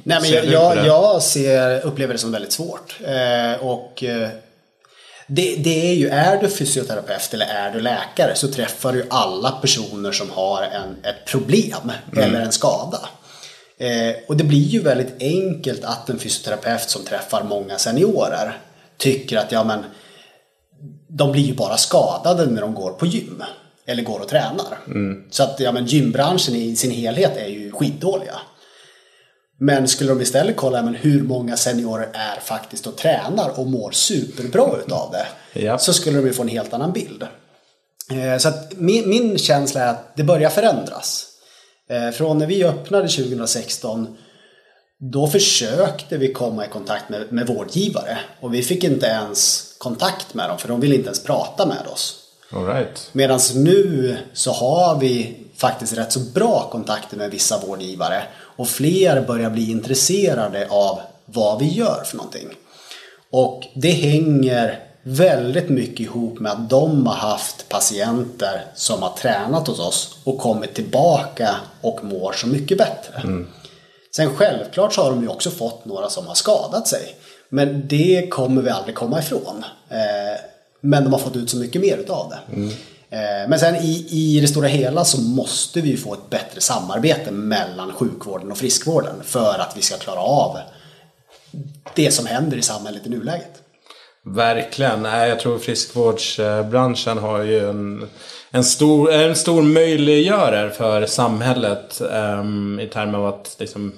Nej, men jag, jag, jag, ser, upplever det som väldigt svårt. Eh, och eh, det, det, är ju, är du fysioterapeut eller är du läkare så träffar du alla personer som har en, ett problem mm. eller en skada. Eh, och det blir ju väldigt enkelt att en fysioterapeut som träffar många seniorer tycker att ja men de blir ju bara skadade när de går på gym. Eller går och tränar. Mm. Så att ja, men gymbranschen i sin helhet är ju skitdåliga. Men skulle de istället kolla men hur många seniorer är faktiskt och tränar och mår superbra utav det. Ja. Så skulle de ju få en helt annan bild. Eh, så min, min känsla är att det börjar förändras. Eh, från när vi öppnade 2016 då försökte vi komma i kontakt med, med vårdgivare och vi fick inte ens kontakt med dem för de ville inte ens prata med oss. All right. Medan nu så har vi faktiskt rätt så bra kontakter med vissa vårdgivare och fler börjar bli intresserade av vad vi gör för någonting. Och det hänger väldigt mycket ihop med att de har haft patienter som har tränat hos oss och kommit tillbaka och mår så mycket bättre. Mm. Sen självklart så har de ju också fått några som har skadat sig. Men det kommer vi aldrig komma ifrån. Eh, men de har fått ut så mycket mer utav det. Mm. Eh, men sen i, i det stora hela så måste vi få ett bättre samarbete mellan sjukvården och friskvården för att vi ska klara av det som händer i samhället i nuläget. Verkligen. Jag tror friskvårdsbranschen har ju en, en, stor, en stor möjliggörare för samhället um, i termer av att liksom,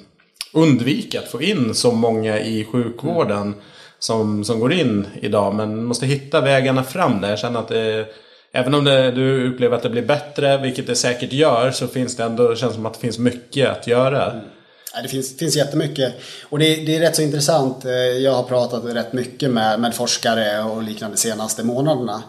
undvika att få in så många i sjukvården mm. som, som går in idag. Men måste hitta vägarna fram där. Jag känner att det Även om det, du upplever att det blir bättre, vilket det säkert gör, så finns det ändå, det känns som att det finns mycket att göra. Mm. Ja, det finns, finns jättemycket. Och det, det är rätt så intressant. Eh, jag har pratat rätt mycket med, med forskare och liknande de senaste månaderna.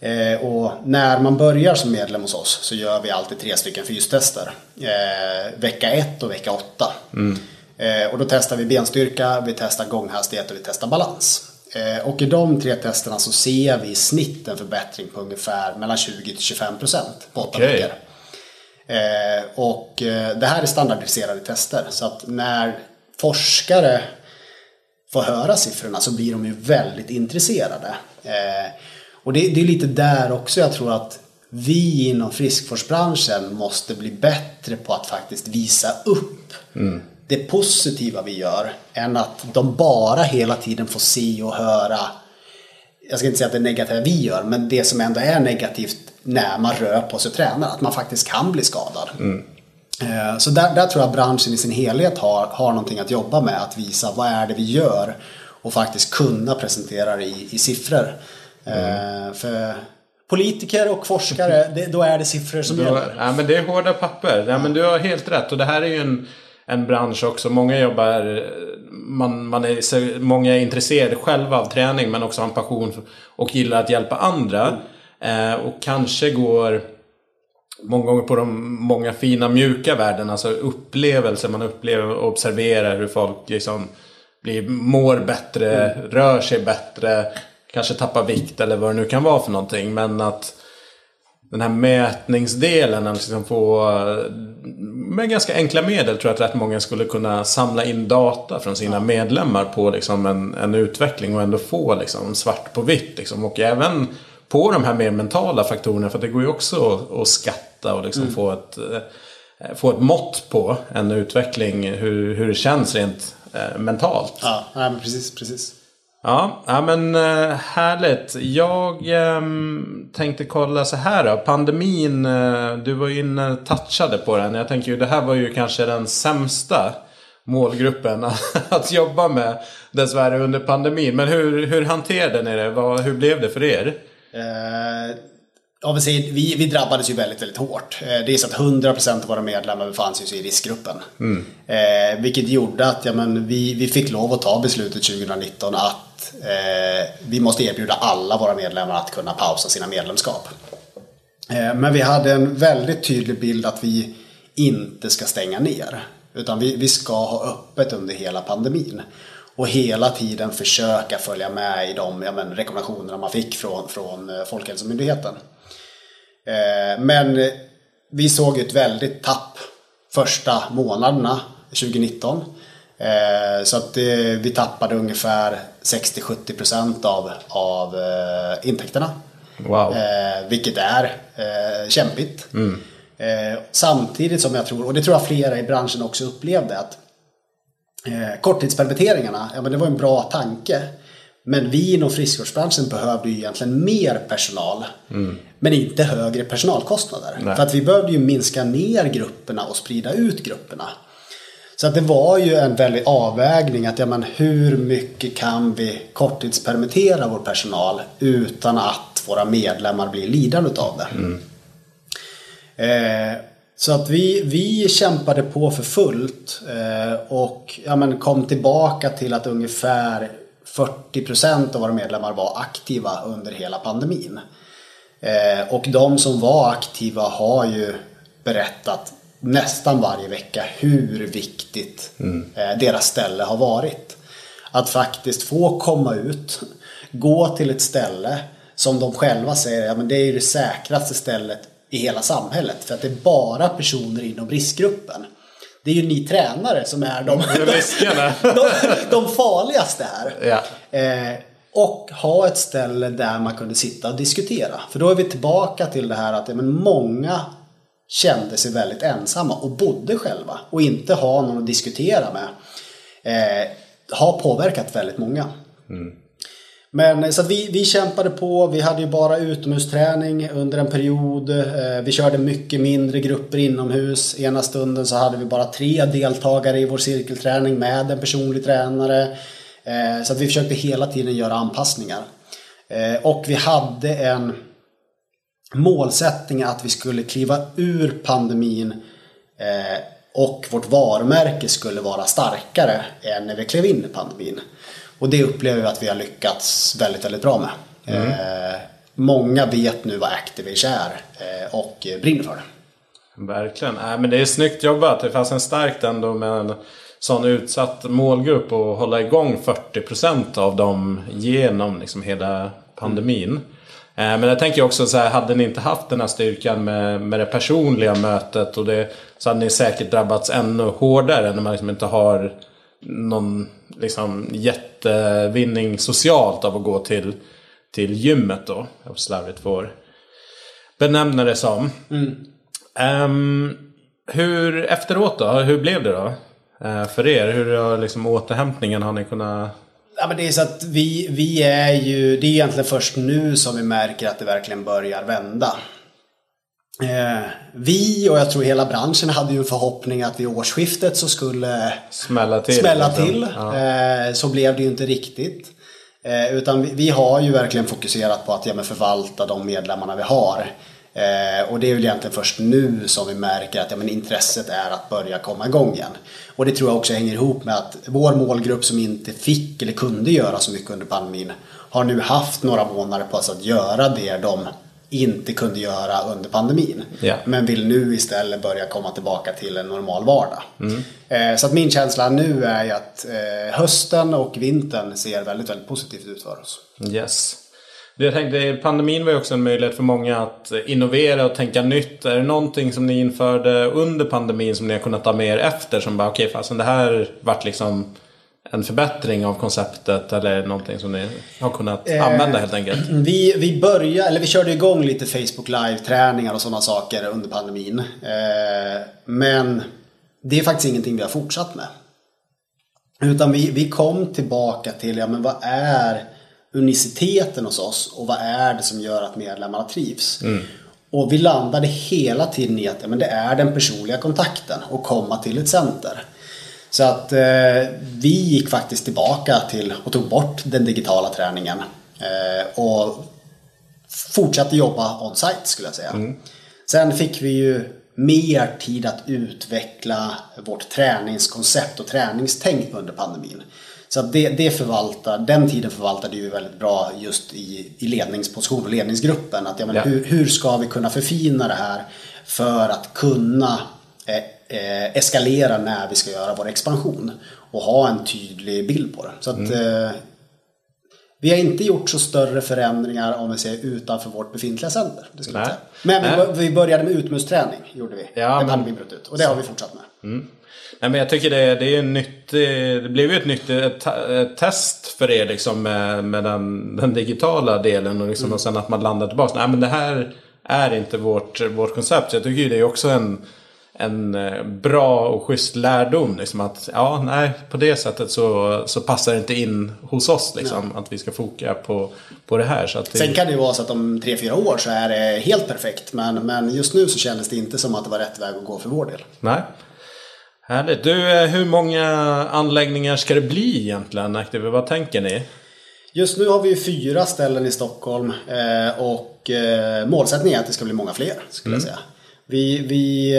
Eh, och när man börjar som medlem hos oss så gör vi alltid tre stycken fystester. Eh, vecka ett och vecka åtta. Mm. Eh, och då testar vi benstyrka, vi testar gånghastighet och vi testar balans. Eh, och i de tre testerna så ser vi i snitt en förbättring på ungefär mellan 20-25% på åtta okay. veckor. Eh, och eh, det här är standardiserade tester så att när forskare får höra siffrorna så blir de ju väldigt intresserade. Och det, det är lite där också jag tror att vi inom friskvårdsbranschen måste bli bättre på att faktiskt visa upp mm det positiva vi gör än att de bara hela tiden får se och höra jag ska inte säga att det negativa vi gör, men det som ändå är negativt när man rör på sig och tränar, att man faktiskt kan bli skadad. Mm. Eh, så där, där, tror jag branschen i sin helhet har, har någonting att jobba med, att visa vad är det vi gör och faktiskt kunna presentera det i, i siffror. Eh, mm. För politiker och forskare, [laughs] det, då är det siffror som då, gäller. Ja, men det är hårda papper. Ja, men du har helt rätt och det här är ju en en bransch också. Många jobbar, man, man är, många är intresserade själva av träning men också har en passion och gillar att hjälpa andra. Mm. Eh, och kanske går många gånger på de många fina mjuka värdena, alltså upplevelser man upplever och observerar hur folk liksom blir, mår bättre, mm. rör sig bättre, kanske tappar vikt eller vad det nu kan vara för någonting. Men att den här mätningsdelen, att liksom få med ganska enkla medel tror jag att rätt många skulle kunna samla in data från sina medlemmar på liksom en, en utveckling och ändå få liksom svart på vitt. Liksom. Och även på de här mer mentala faktorerna, för det går ju också att, att skatta och liksom mm. få, ett, eh, få ett mått på en utveckling, hur, hur det känns rent eh, mentalt. Ja, ja precis, precis. Ja, ja men eh, härligt. Jag eh, tänkte kolla så här då. Pandemin, eh, du var ju inne touchade på den. Jag tänker ju det här var ju kanske den sämsta målgruppen [laughs] att jobba med dessvärre under pandemin. Men hur, hur hanterade ni det? Vad, hur blev det för er? Eh, Ja, vi, vi drabbades ju väldigt, väldigt hårt. Eh, det är så att 100% av våra medlemmar befann sig i riskgruppen. Mm. Eh, vilket gjorde att ja, men vi, vi fick lov att ta beslutet 2019 att eh, vi måste erbjuda alla våra medlemmar att kunna pausa sina medlemskap. Eh, men vi hade en väldigt tydlig bild att vi inte ska stänga ner. Utan vi, vi ska ha öppet under hela pandemin. Och hela tiden försöka följa med i de ja, men, rekommendationerna man fick från, från eh, Folkhälsomyndigheten. Eh, men vi såg ett väldigt tapp första månaderna 2019. Eh, så att vi tappade ungefär 60-70% av, av intäkterna. Wow. vilket är kämpigt. Mm. samtidigt som jag tror, och det tror jag flera i branschen också upplevde, att korttidspermitteringarna, ja men det var en bra tanke. Men vi inom friskvårdsbranschen behövde ju egentligen mer personal. Mm. Men inte högre personalkostnader. Nej. För att vi behövde ju minska ner grupperna och sprida ut grupperna. Så att det var ju en väldig avvägning att ja, men hur mycket kan vi korttidspermittera vår personal utan att våra medlemmar blir lidande av det. Mm. Eh, så att vi, vi kämpade på för fullt eh, och ja, men kom tillbaka till att ungefär 40% av våra medlemmar var aktiva under hela pandemin. Eh, och de som var aktiva har ju berättat nästan varje vecka hur viktigt mm. eh, deras ställe har varit. Att faktiskt få komma ut, gå till ett ställe som de själva säger ja, men det är det säkraste stället i hela samhället. För att det är bara personer inom riskgruppen. Det är ju ni tränare som är de, [laughs] de, de, farligaste här. Ja. Eh, och ha ett ställe där man kunde sitta och diskutera. För då är vi tillbaka till det här att ja, men många kände sig väldigt ensamma och bodde själva och inte ha någon att diskutera med. Eh, har påverkat väldigt många. Mm. Men så att vi, vi kämpade på. Vi hade ju bara utomhusträning under en period. Eh, vi körde mycket mindre grupper inomhus. Ena stunden så hade vi bara tre deltagare i vår cirkelträning med en personlig tränare. Eh, så vi försökte hela tiden göra anpassningar. Eh, och vi hade en målsättning att vi skulle kliva ur pandemin och vårt varumärke skulle vara starkare än när vi klev in i pandemin. Och det upplever vi att vi har lyckats väldigt, väldigt bra med. Mm. Eh, många vet nu vad Activage är eh, och brinner för det. Verkligen. Äh, men det är snyggt jobbat. Det fanns en starkt ändå med en sån utsatt målgrupp och hålla igång 40% av dem genom liksom hela pandemin. Mm. Men jag tänker också så här, hade ni inte haft den här styrkan med, med det personliga mötet och det, så hade ni säkert drabbats ännu hårdare när man liksom inte har någon liksom jättevinning socialt av att gå till, till gymmet då. Jag slarvigt får benämna det som. Mm. Um, hur efteråt då? Hur blev det då? Uh, för er? Hur har liksom återhämtningen? Har ni kunnat Ja, men det är så att vi, vi är ju, det är egentligen först nu som vi märker att det verkligen börjar vända. Eh, vi och jag tror hela branschen hade ju en förhoppning att vid årsskiftet så skulle smälla till. Smälla till. Ja. Eh, så blev det ju inte riktigt. Eh, utan vi, vi, har ju verkligen fokuserat på att ja, förvalta de medlemmarna vi har. Eh, och det är väl egentligen först nu som vi märker att ja, men intresset är att börja komma igång igen. Och det tror jag också hänger ihop med att vår målgrupp som inte fick eller kunde göra så mycket under pandemin har nu haft några månader på sig att göra det de inte kunde göra under pandemin. Yeah. Men vill nu istället börja komma tillbaka till en normal vardag. Mm. Eh, så att min känsla nu är att eh, hösten och vintern ser väldigt, väldigt positivt ut för oss. Yes. Jag tänkte, pandemin var ju också en möjlighet för många att innovera och tänka nytt. Är det någonting som ni införde under pandemin som ni har kunnat ta med er efter? Som bara, okej, okay, det här vart liksom en förbättring av konceptet eller någonting som ni har kunnat eh, använda helt enkelt? [clears throat] Vi, vi började, eller vi körde igång lite Facebook Live-träningar och sådana saker under pandemin. Eh, men det är faktiskt ingenting vi har fortsatt med. Utan vi, vi kom tillbaka till, ja men vad är uniciteten hos oss och vad är det som gör att medlemmarna trivs? Mm. Och vi landade hela tiden i att ja, men det är den personliga kontakten och komma till ett center. Så att eh, vi gick faktiskt tillbaka till och tog bort den digitala träningen. Eh, och fortsatte jobba on-site skulle jag säga. Mm. Sen fick vi ju mer tid att utveckla vårt träningskoncept och träningstänk under pandemin. Så det, det förvaltar, den tiden förvaltade vi väldigt bra just i, i ledningsposition och ledningsgruppen. Att, ja, men ja. Hur, hur ska vi kunna förfina det här för att kunna eh, eh, eskalera när vi ska göra vår expansion och ha en tydlig bild på det. Så att, mm. eh, Vi har inte gjort så större förändringar om vi ser utanför vårt befintliga center. Det skulle jag Nej. säga. Men vi, Nej. vi började med utomhusträning, gjorde vi. Ja, Den men- hade vi brutit ut. Och det har vi fortsatt med. Nej, men jag tycker det, det är nyttig, det blev ju ett nytt ett, ett test för er liksom med, med den, den digitala delen och, liksom, och sen att man landar tillbaka. Nej men det här är inte vårt, vårt koncept. Så jag tycker det är också en, en eh, bra och schysst lärdom. Liksom att ja, nej, på det sättet så, så passar det inte in hos oss liksom. Att vi ska foka på, på det här. Så att det, Sen kan det ju vara så att om tre fyra år så är det helt perfekt. Men, men just nu så kändes det inte som att det var rätt väg att gå för vår del. Nej. Härligt. Du, eh, hur många anläggningar ska det bli egentligen? Active? Vad tänker ni? Just nu har vi fyra ställen i Stockholm eh, och eh, målsättningen är att det ska bli många fler, skulle jag säga. Vi, vi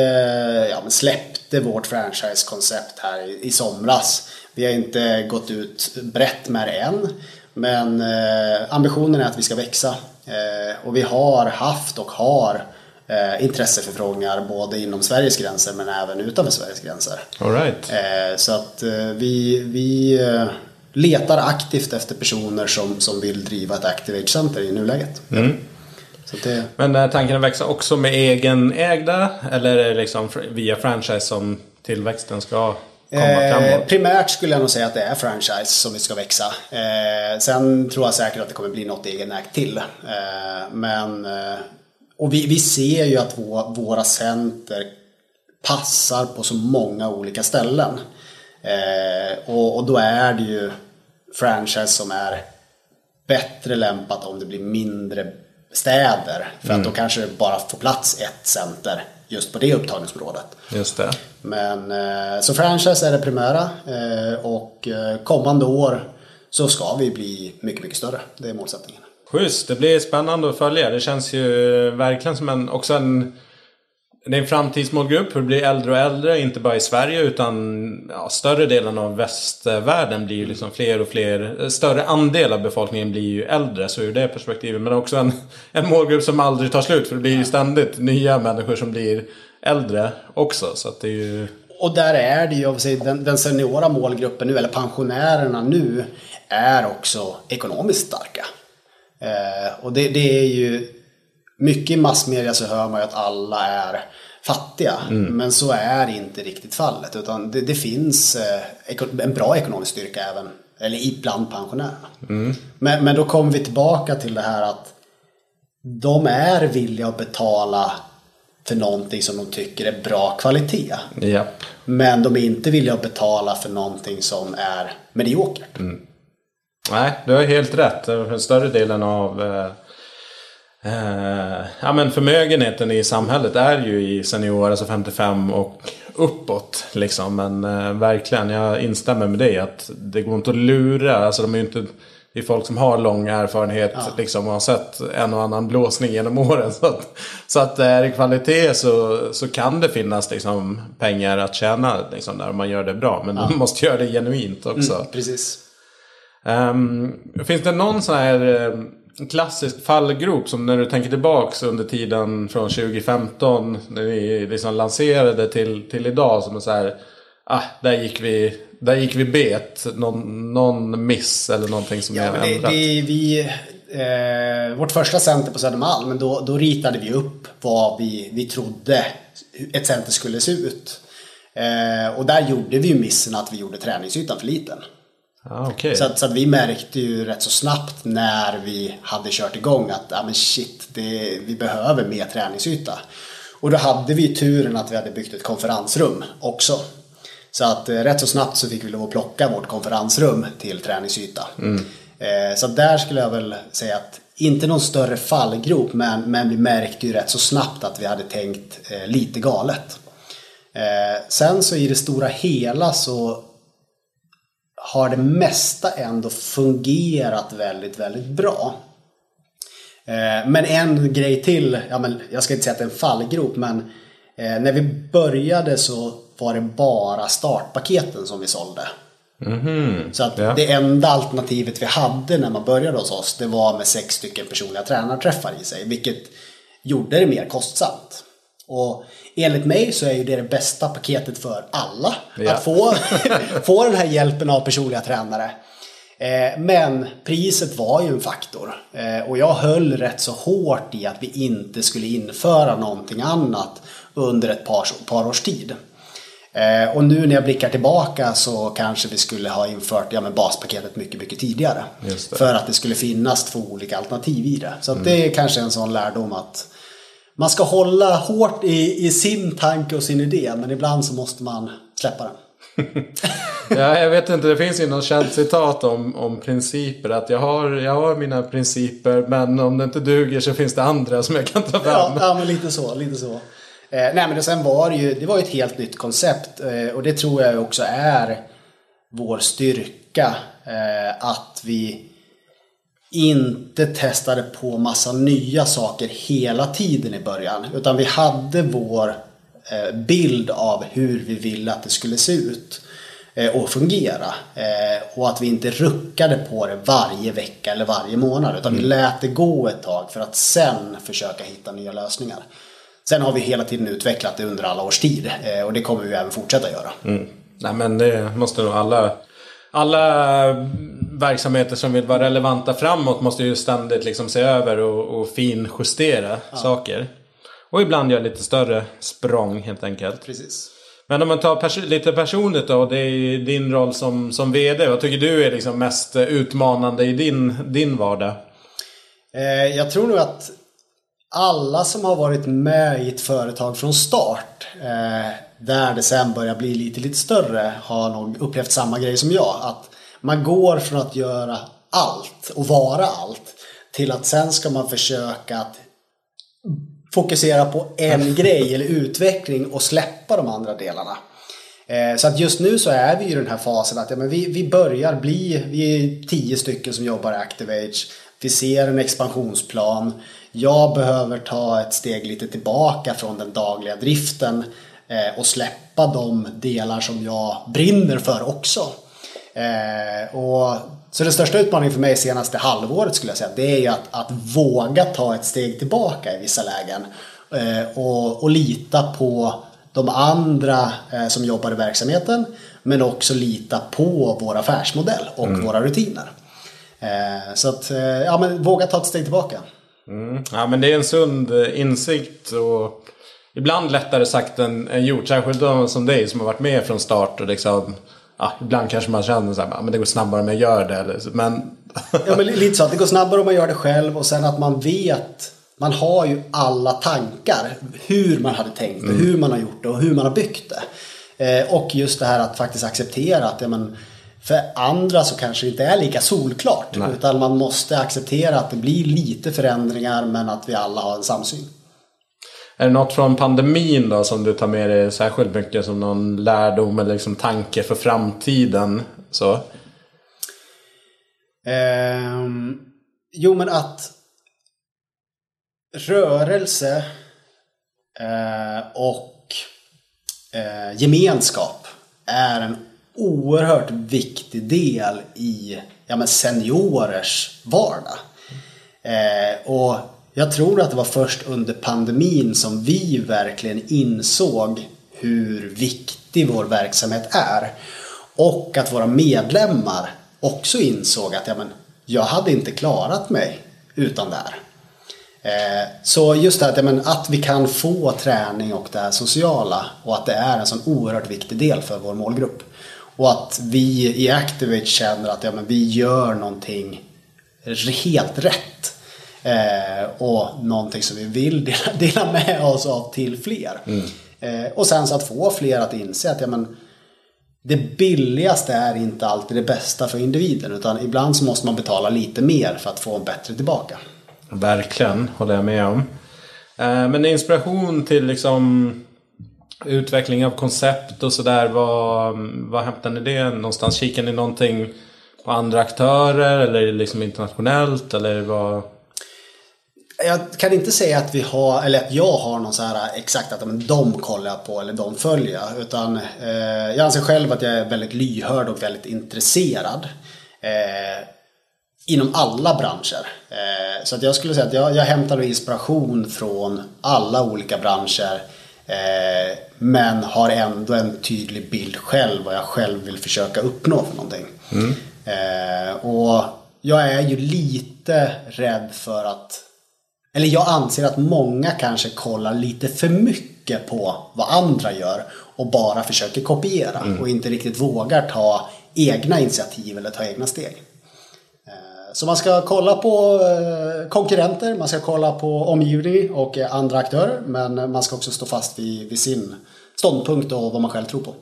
ja, men släppte vårt franchise-koncept här i, i somras. Vi har inte gått ut brett med det än. Men ambitionen är att vi ska växa. Och vi har haft och har eh, intresseförfrågningar både inom Sveriges gränser men även utanför Sveriges gränser. All right. Eh, Så att eh, vi, vi eh, letar aktivt efter personer som, som vill driva ett Activate Center i nuläget. Så att det, Men är tanken att växa också med egenägda? Eller är det liksom via franchise som tillväxten ska komma eh, framåt? primärt skulle jag nog säga att det är franchise som vi ska växa. Eh, sen tror jag säkert att det kommer bli något egenägt till. Eh, men, och vi, vi ser ju att vå, våra center passar på så många olika ställen. Eh, och, och då är det ju franchise som är bättre lämpat om det blir mindre städer. För att då kanske det bara får plats ett center just på det upptagningsområdet. Just det. Men, eh, så franchise är det primära eh, och eh, kommande år så ska vi bli mycket, mycket större. Det är målsättningen. Schysst. Det blir spännande att följa. Det känns ju eh, verkligen som en, också en det är en framtidsmålgrupp. Hur det blir äldre och äldre. Inte bara i Sverige utan ja, större delen av västvärlden blir ju liksom fler och fler. Eh, större andel av befolkningen blir ju äldre. Så ur det perspektivet. Men också en, [laughs] en målgrupp som aldrig tar slut. För det blir ju ständigt nya människor som blir äldre också. Så att det är ju... Och där är det ju, den, den seniora målgruppen nu, eller pensionärerna nu, är också ekonomiskt starka. Eh, och det, det är ju, mycket i massmedia så hör man ju att alla är fattiga. Men så är inte riktigt fallet. Utan det, det finns eh, en bra ekonomisk styrka även, eller ibland pensionärerna. Men, men då kommer vi tillbaka till det här att de är villiga att betala för någonting som de tycker är bra kvalitet. Japp. Men de är inte villiga att betala för någonting som är mediokert. Nej, du har helt rätt. För större delen av eh, eh, ja, men förmögenheten i samhället är ju i seniorer, alltså 55 och uppåt. Liksom. Men eh, verkligen, jag instämmer med dig att det går inte att lura. Alltså, de är inte, det är folk som har lång erfarenhet liksom, och har sett en och annan blåsning genom åren. [laughs] Så att, så att är det kvalitet så, så kan det finnas liksom, pengar att tjäna liksom, där man gör det bra. Men de måste göra det genuint också. Precis. Ehm, finns det någon sån här eh, klassisk fallgrop som när du tänker tillbaks under tiden från 2015 när ni liksom lanserade till, till idag som är så här, ah, där gick vi, där gick vi bet. Någon, någon miss eller någonting som Ja, är det, ändrat. det, vi, eh, vårt första center på Södermalm, då, då ritade vi upp vad vi, vi trodde ett center skulle se ut. Eh, och där gjorde vi missen att vi gjorde träningsytan för liten. Ah, okej. Så, att, så att vi märkte ju rätt så snabbt när vi hade kört igång att ah, men shit, det, vi behöver mer träningsyta. Och då hade vi turen att vi hade byggt ett konferensrum också. Så att eh, rätt så snabbt så fick vi lov att plocka vårt konferensrum till träningsyta. Eh, så där skulle jag väl säga att inte någon större fallgrop men, men vi märkte ju rätt så snabbt att vi hade tänkt eh, lite galet. Eh, sen så i det stora hela så har det mesta ändå fungerat väldigt, väldigt bra. Eh, Men en grej till, ja, men jag ska inte säga att det är en fallgrop, men eh, när vi började så var det bara startpaketen som vi sålde. Så att Ja. det enda alternativet vi hade när man började hos oss, det var med sex stycken personliga tränarträffar i sig, vilket gjorde det mer kostsamt. Och enligt mig så är ju det det bästa paketet för alla. Ja. Att få, [laughs] få den här hjälpen av personliga tränare. Eh, men priset var ju en faktor. Eh, och jag höll rätt så hårt i att vi inte skulle införa någonting annat under ett par, par års tid. Eh, och nu när jag blickar tillbaka så kanske vi skulle ha infört ja, men baspaketet mycket, mycket tidigare. För att det skulle finnas två olika alternativ i det. Så mm. det är kanske en sån lärdom att man ska hålla hårt i, i sin tanke och sin idé men ibland så måste man släppa den. [laughs] ja, jag vet inte, det finns ju något känt citat om, om principer. Att jag har, jag har mina principer men om det inte duger så finns det andra som jag kan ta fram. Ja, ja men lite så. Lite så. Eh, nej men det, sen var det ju, det var ett helt nytt koncept eh, och det tror jag också är vår styrka. Eh, att vi inte testade på massa nya saker hela tiden i början. Utan vi hade vår eh, bild av hur vi ville att det skulle se ut eh, och fungera. Eh, och att vi inte ruckade på det varje vecka eller varje månad. Utan mm. vi lät det gå ett tag för att sen försöka hitta nya lösningar. Sen har vi hela tiden utvecklat det under alla års tid och det kommer vi även fortsätta göra. Mm. Nej men det måste nog alla alla verksamheter som vill vara relevanta framåt måste ju ständigt liksom se över och, och finjustera ja. saker. Och ibland göra lite större språng helt enkelt. Precis. Men om man tar pers lite personligt då. Det är din roll som, som VD. Vad tycker du är liksom mest utmanande i din, din vardag? Eh, jag tror nog att alla som har varit med i ett företag från start, eh, där det sen börjar bli lite, lite större, har nog upplevt samma grej som jag. Att man går från att göra allt och vara allt till att sen ska man försöka att fokusera på en [laughs] grej eller utveckling och släppa de andra delarna. Eh, så att just nu så är vi i den här fasen att ja, men vi, vi börjar bli, vi är tio stycken som jobbar i Activage. Vi ser en expansionsplan. Jag behöver ta ett steg lite tillbaka från den dagliga driften och släppa de delar som jag brinner för också. Eh, och, så den största utmaningen för mig senaste halvåret skulle jag säga, det är ju att, att våga ta ett steg tillbaka i vissa lägen. Eh, och, och lita på de andra eh, som jobbar i verksamheten. Men också lita på vår affärsmodell och mm. våra rutiner. Eh, så att, eh, ja men våga ta ett steg tillbaka. Mm. Ja men det är en sund eh, insikt och ibland lättare sagt än, än gjort. Särskilt de som dig som har varit med från start och liksom ja, ibland kanske man känner att det går snabbare om jag gör det. Men... ja, men lite så att det går snabbare om man gör det själv och sen att man vet man har ju alla tankar hur man hade tänkt det, mm. hur man har gjort det och hur man har byggt det. Eh, och just det här att faktiskt acceptera att ja, men, för andra så kanske det inte är lika solklart. Nej. Utan man måste acceptera att det blir lite förändringar men att vi alla har en samsyn. Är det något från pandemin då som du tar med dig särskilt mycket som någon lärdom eller liksom tanke för framtiden? Så? Eh, jo men att rörelse eh, och eh, gemenskap är en oerhört viktig del i ja, men seniorers vardag. Eh, och jag tror att det var först under pandemin som vi verkligen insåg hur viktig vår verksamhet är. Och att våra medlemmar också insåg att ja, men, jag hade inte klarat mig utan det här. Eh, så just det att, ja, men, att vi kan få träning och det här sociala och att det är en sån oerhört viktig del för vår målgrupp. Och att vi i Activate känner att ja, men, vi gör någonting helt rätt. Eh, och någonting som vi vill dela, [laughs] dela med oss av till fler. Mm. Eh, och sen så att få fler att inse att ja, men, det billigaste är inte alltid det bästa för individen utan ibland så måste man betala lite mer för att få en bättre tillbaka. Verkligen, håller jag med om. Eh, men inspiration till liksom utveckling av koncept och sådär. Vad, vad hämtar ni det någonstans? Kikar ni någonting på andra aktörer eller liksom internationellt? Eller vad? Jag kan inte säga att vi har, eller att jag har någon så här exakt att men de kollar jag på eller de följer jag. Utan eh, jag anser själv att jag är väldigt lyhörd och väldigt intresserad. Eh, inom alla branscher. Eh, så att jag skulle säga att jag, jag hämtar inspiration från alla olika branscher. Eh, men har ändå en tydlig bild själv vad jag själv vill försöka uppnå för någonting. Mm. Eh, och jag är ju lite rädd för att eller jag anser att många kanske kollar lite för mycket på vad andra gör och bara försöker kopiera mm. och inte riktigt vågar ta egna initiativ eller ta egna steg. Eh, så man ska kolla på eh, konkurrenter, man ska kolla på omgivning och andra aktörer men man ska också stå fast vid, vid sin ståndpunkt och vad man själv tror på.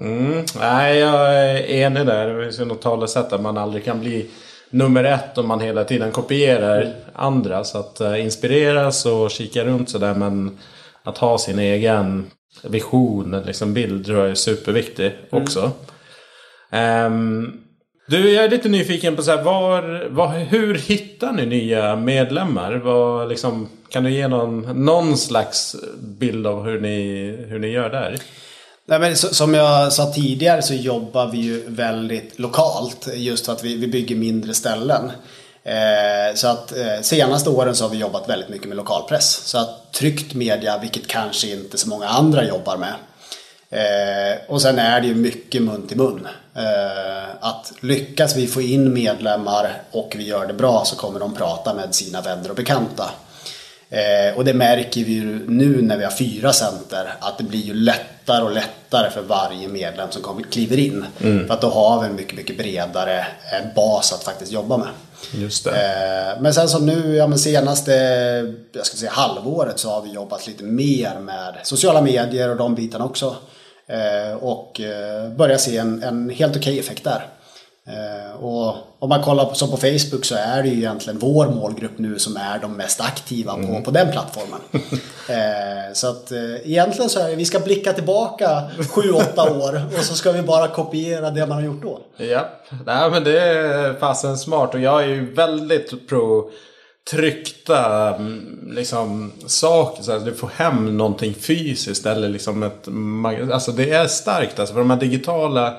Mm. Nej, jag är enig där. Det finns ju något talesätt att man aldrig kan bli nummer ett om man hela tiden kopierar mm. andra. Så att uh, inspireras och kika runt sådär men att ha sin egen vision, liksom bild tror jag är superviktig mm. också. Um, du, jag är lite nyfiken på så här, var, var, hur hittar ni nya medlemmar? Var, liksom, kan du ge någon, någon slags bild av hur ni, hur ni gör där? Nej, men som jag sa tidigare så jobbar vi ju väldigt lokalt just för att vi, vi bygger mindre ställen. Eh, så att eh, senaste åren så har vi jobbat väldigt mycket med lokalpress. Så att tryckt media, vilket kanske inte så många andra jobbar med. Eh, och sen är det ju mycket mun till mun. Eh, att lyckas vi få in medlemmar och vi gör det bra så kommer de prata med sina vänner och bekanta. Eh, och det märker vi ju nu när vi har fyra center att det blir ju lättare och lättare för varje medlem som kommer, kliver in. Mm. För att då har vi en mycket, mycket bredare eh, bas att faktiskt jobba med. Just. Eh, men sen som nu, ja men senaste jag ska säga, halvåret så har vi jobbat lite mer med sociala medier och de bitarna också. Eh, och börjar se en, en helt okej okay effekt där. Eh, och om man kollar på, som på Facebook så är det ju egentligen vår målgrupp nu som är de mest aktiva på, mm. på den plattformen. [laughs] eh, så att eh, egentligen så är det, vi ska blicka tillbaka 7-8 år och så ska vi bara kopiera det man har gjort då. Ja, Nej, men det är fasen smart och jag är ju väldigt pro tryckta mm, liksom, saker. Så att du får hem någonting fysiskt eller liksom ett... Alltså det är starkt alltså. För de här digitala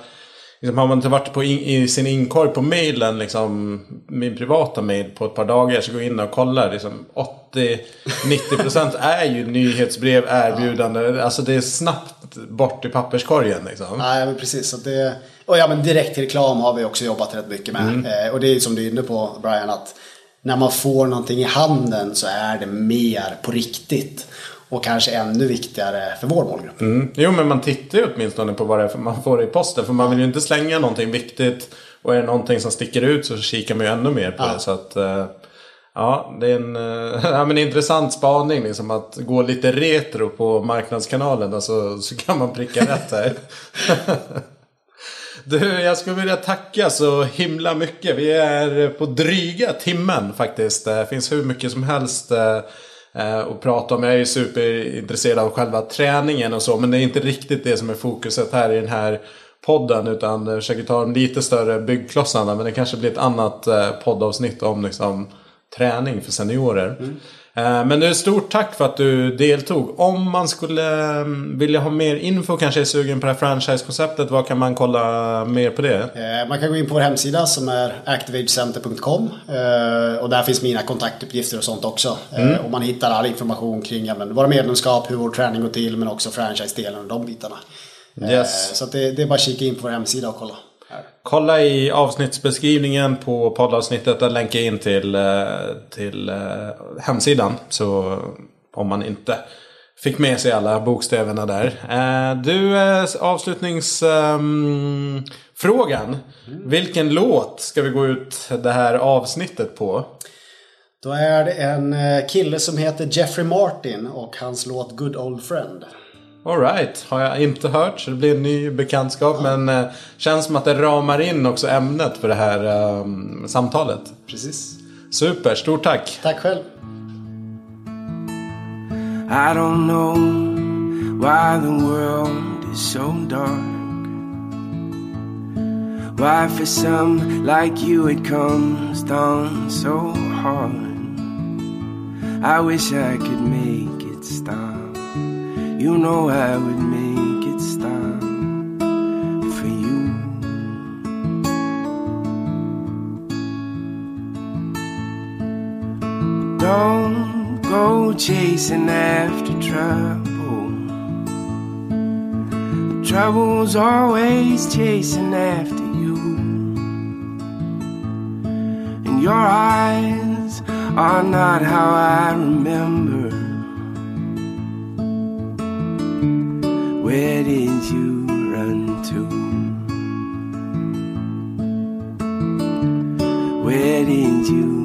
Liksom, har man inte varit på in, i sin inkorg på mailen, liksom, min privata mail på ett par dagar så går jag in och kollar. Liksom, 80-90% [laughs] är ju nyhetsbrev, erbjudande. Ja. Alltså det är snabbt bort i papperskorgen. Liksom. Nej, men precis. Så det, och ja, men direkt till reklam har vi också jobbat rätt mycket med. Mm. Eh, och det är som du är inne på Brian, att när man får någonting i handen så är det mer på riktigt. Och kanske ännu viktigare för vår målgrupp. Mm. Jo, men man tittar ju åtminstone på vad det är man får i posten. För man vill ju inte slänga någonting viktigt. Och är det någonting som sticker ut så kikar man ju ännu mer på ja. det. Så att, uh, ja, det är en uh, [laughs] ja, men intressant spaning. Liksom, att gå lite retro på marknadskanalen. Alltså, så kan man pricka rätt här. [laughs] Du, jag skulle vilja tacka så himla mycket. Vi är på dryga timmen faktiskt. Det finns hur mycket som helst Eh, Eh, och prata om. Jag är ju superintresserad av själva träningen och så. Men det är inte riktigt det som är fokuset här i den här podden. Utan jag försöker ta de lite större byggklossarna. Men det kanske blir ett annat eh, poddavsnitt om liksom, träning för seniorer. Mm. Eh, men du, stort tack för att du deltog. Om man skulle mm, vilja ha mer info, kanske är sugen på det här franchise-konceptet. Var kan man kolla mer på det? Eh, man kan gå in på vår hemsida som är activagecenter.com. Eh, och där finns mina kontaktuppgifter och sånt också. Mm. Och man hittar all information kring ja, våra medlemskap, hur vår träning går till, men också franchise-delen och de bitarna. Yes. Så det, det är bara att kika in på vår hemsida och kolla. Kolla i avsnittsbeskrivningen på poddavsnittet. Där länkar jag in till, eh, till eh, hemsidan. Så om man inte fick med sig alla bokstäverna där. Eh, du, avslutningsfrågan. Ehm, Vilken låt ska vi gå ut det här avsnittet på? Då är det en kille som heter Jeffrey Martin och hans låt Good Old Friend. Alright, har jag inte hört så det blir en ny bekantskap. Ja. Men eh, känns som att det ramar in också ämnet för det här eh, samtalet. Precis. Super, stort tack. Tack själv. I don't know why the world is so dark. Why for some like you it comes down so hard. I wish I could make it stop. You know I would make it stop for you. Don't go chasing after trouble. Trouble's always chasing after you. And your eyes are not how I remember. Where did you run to? Where did you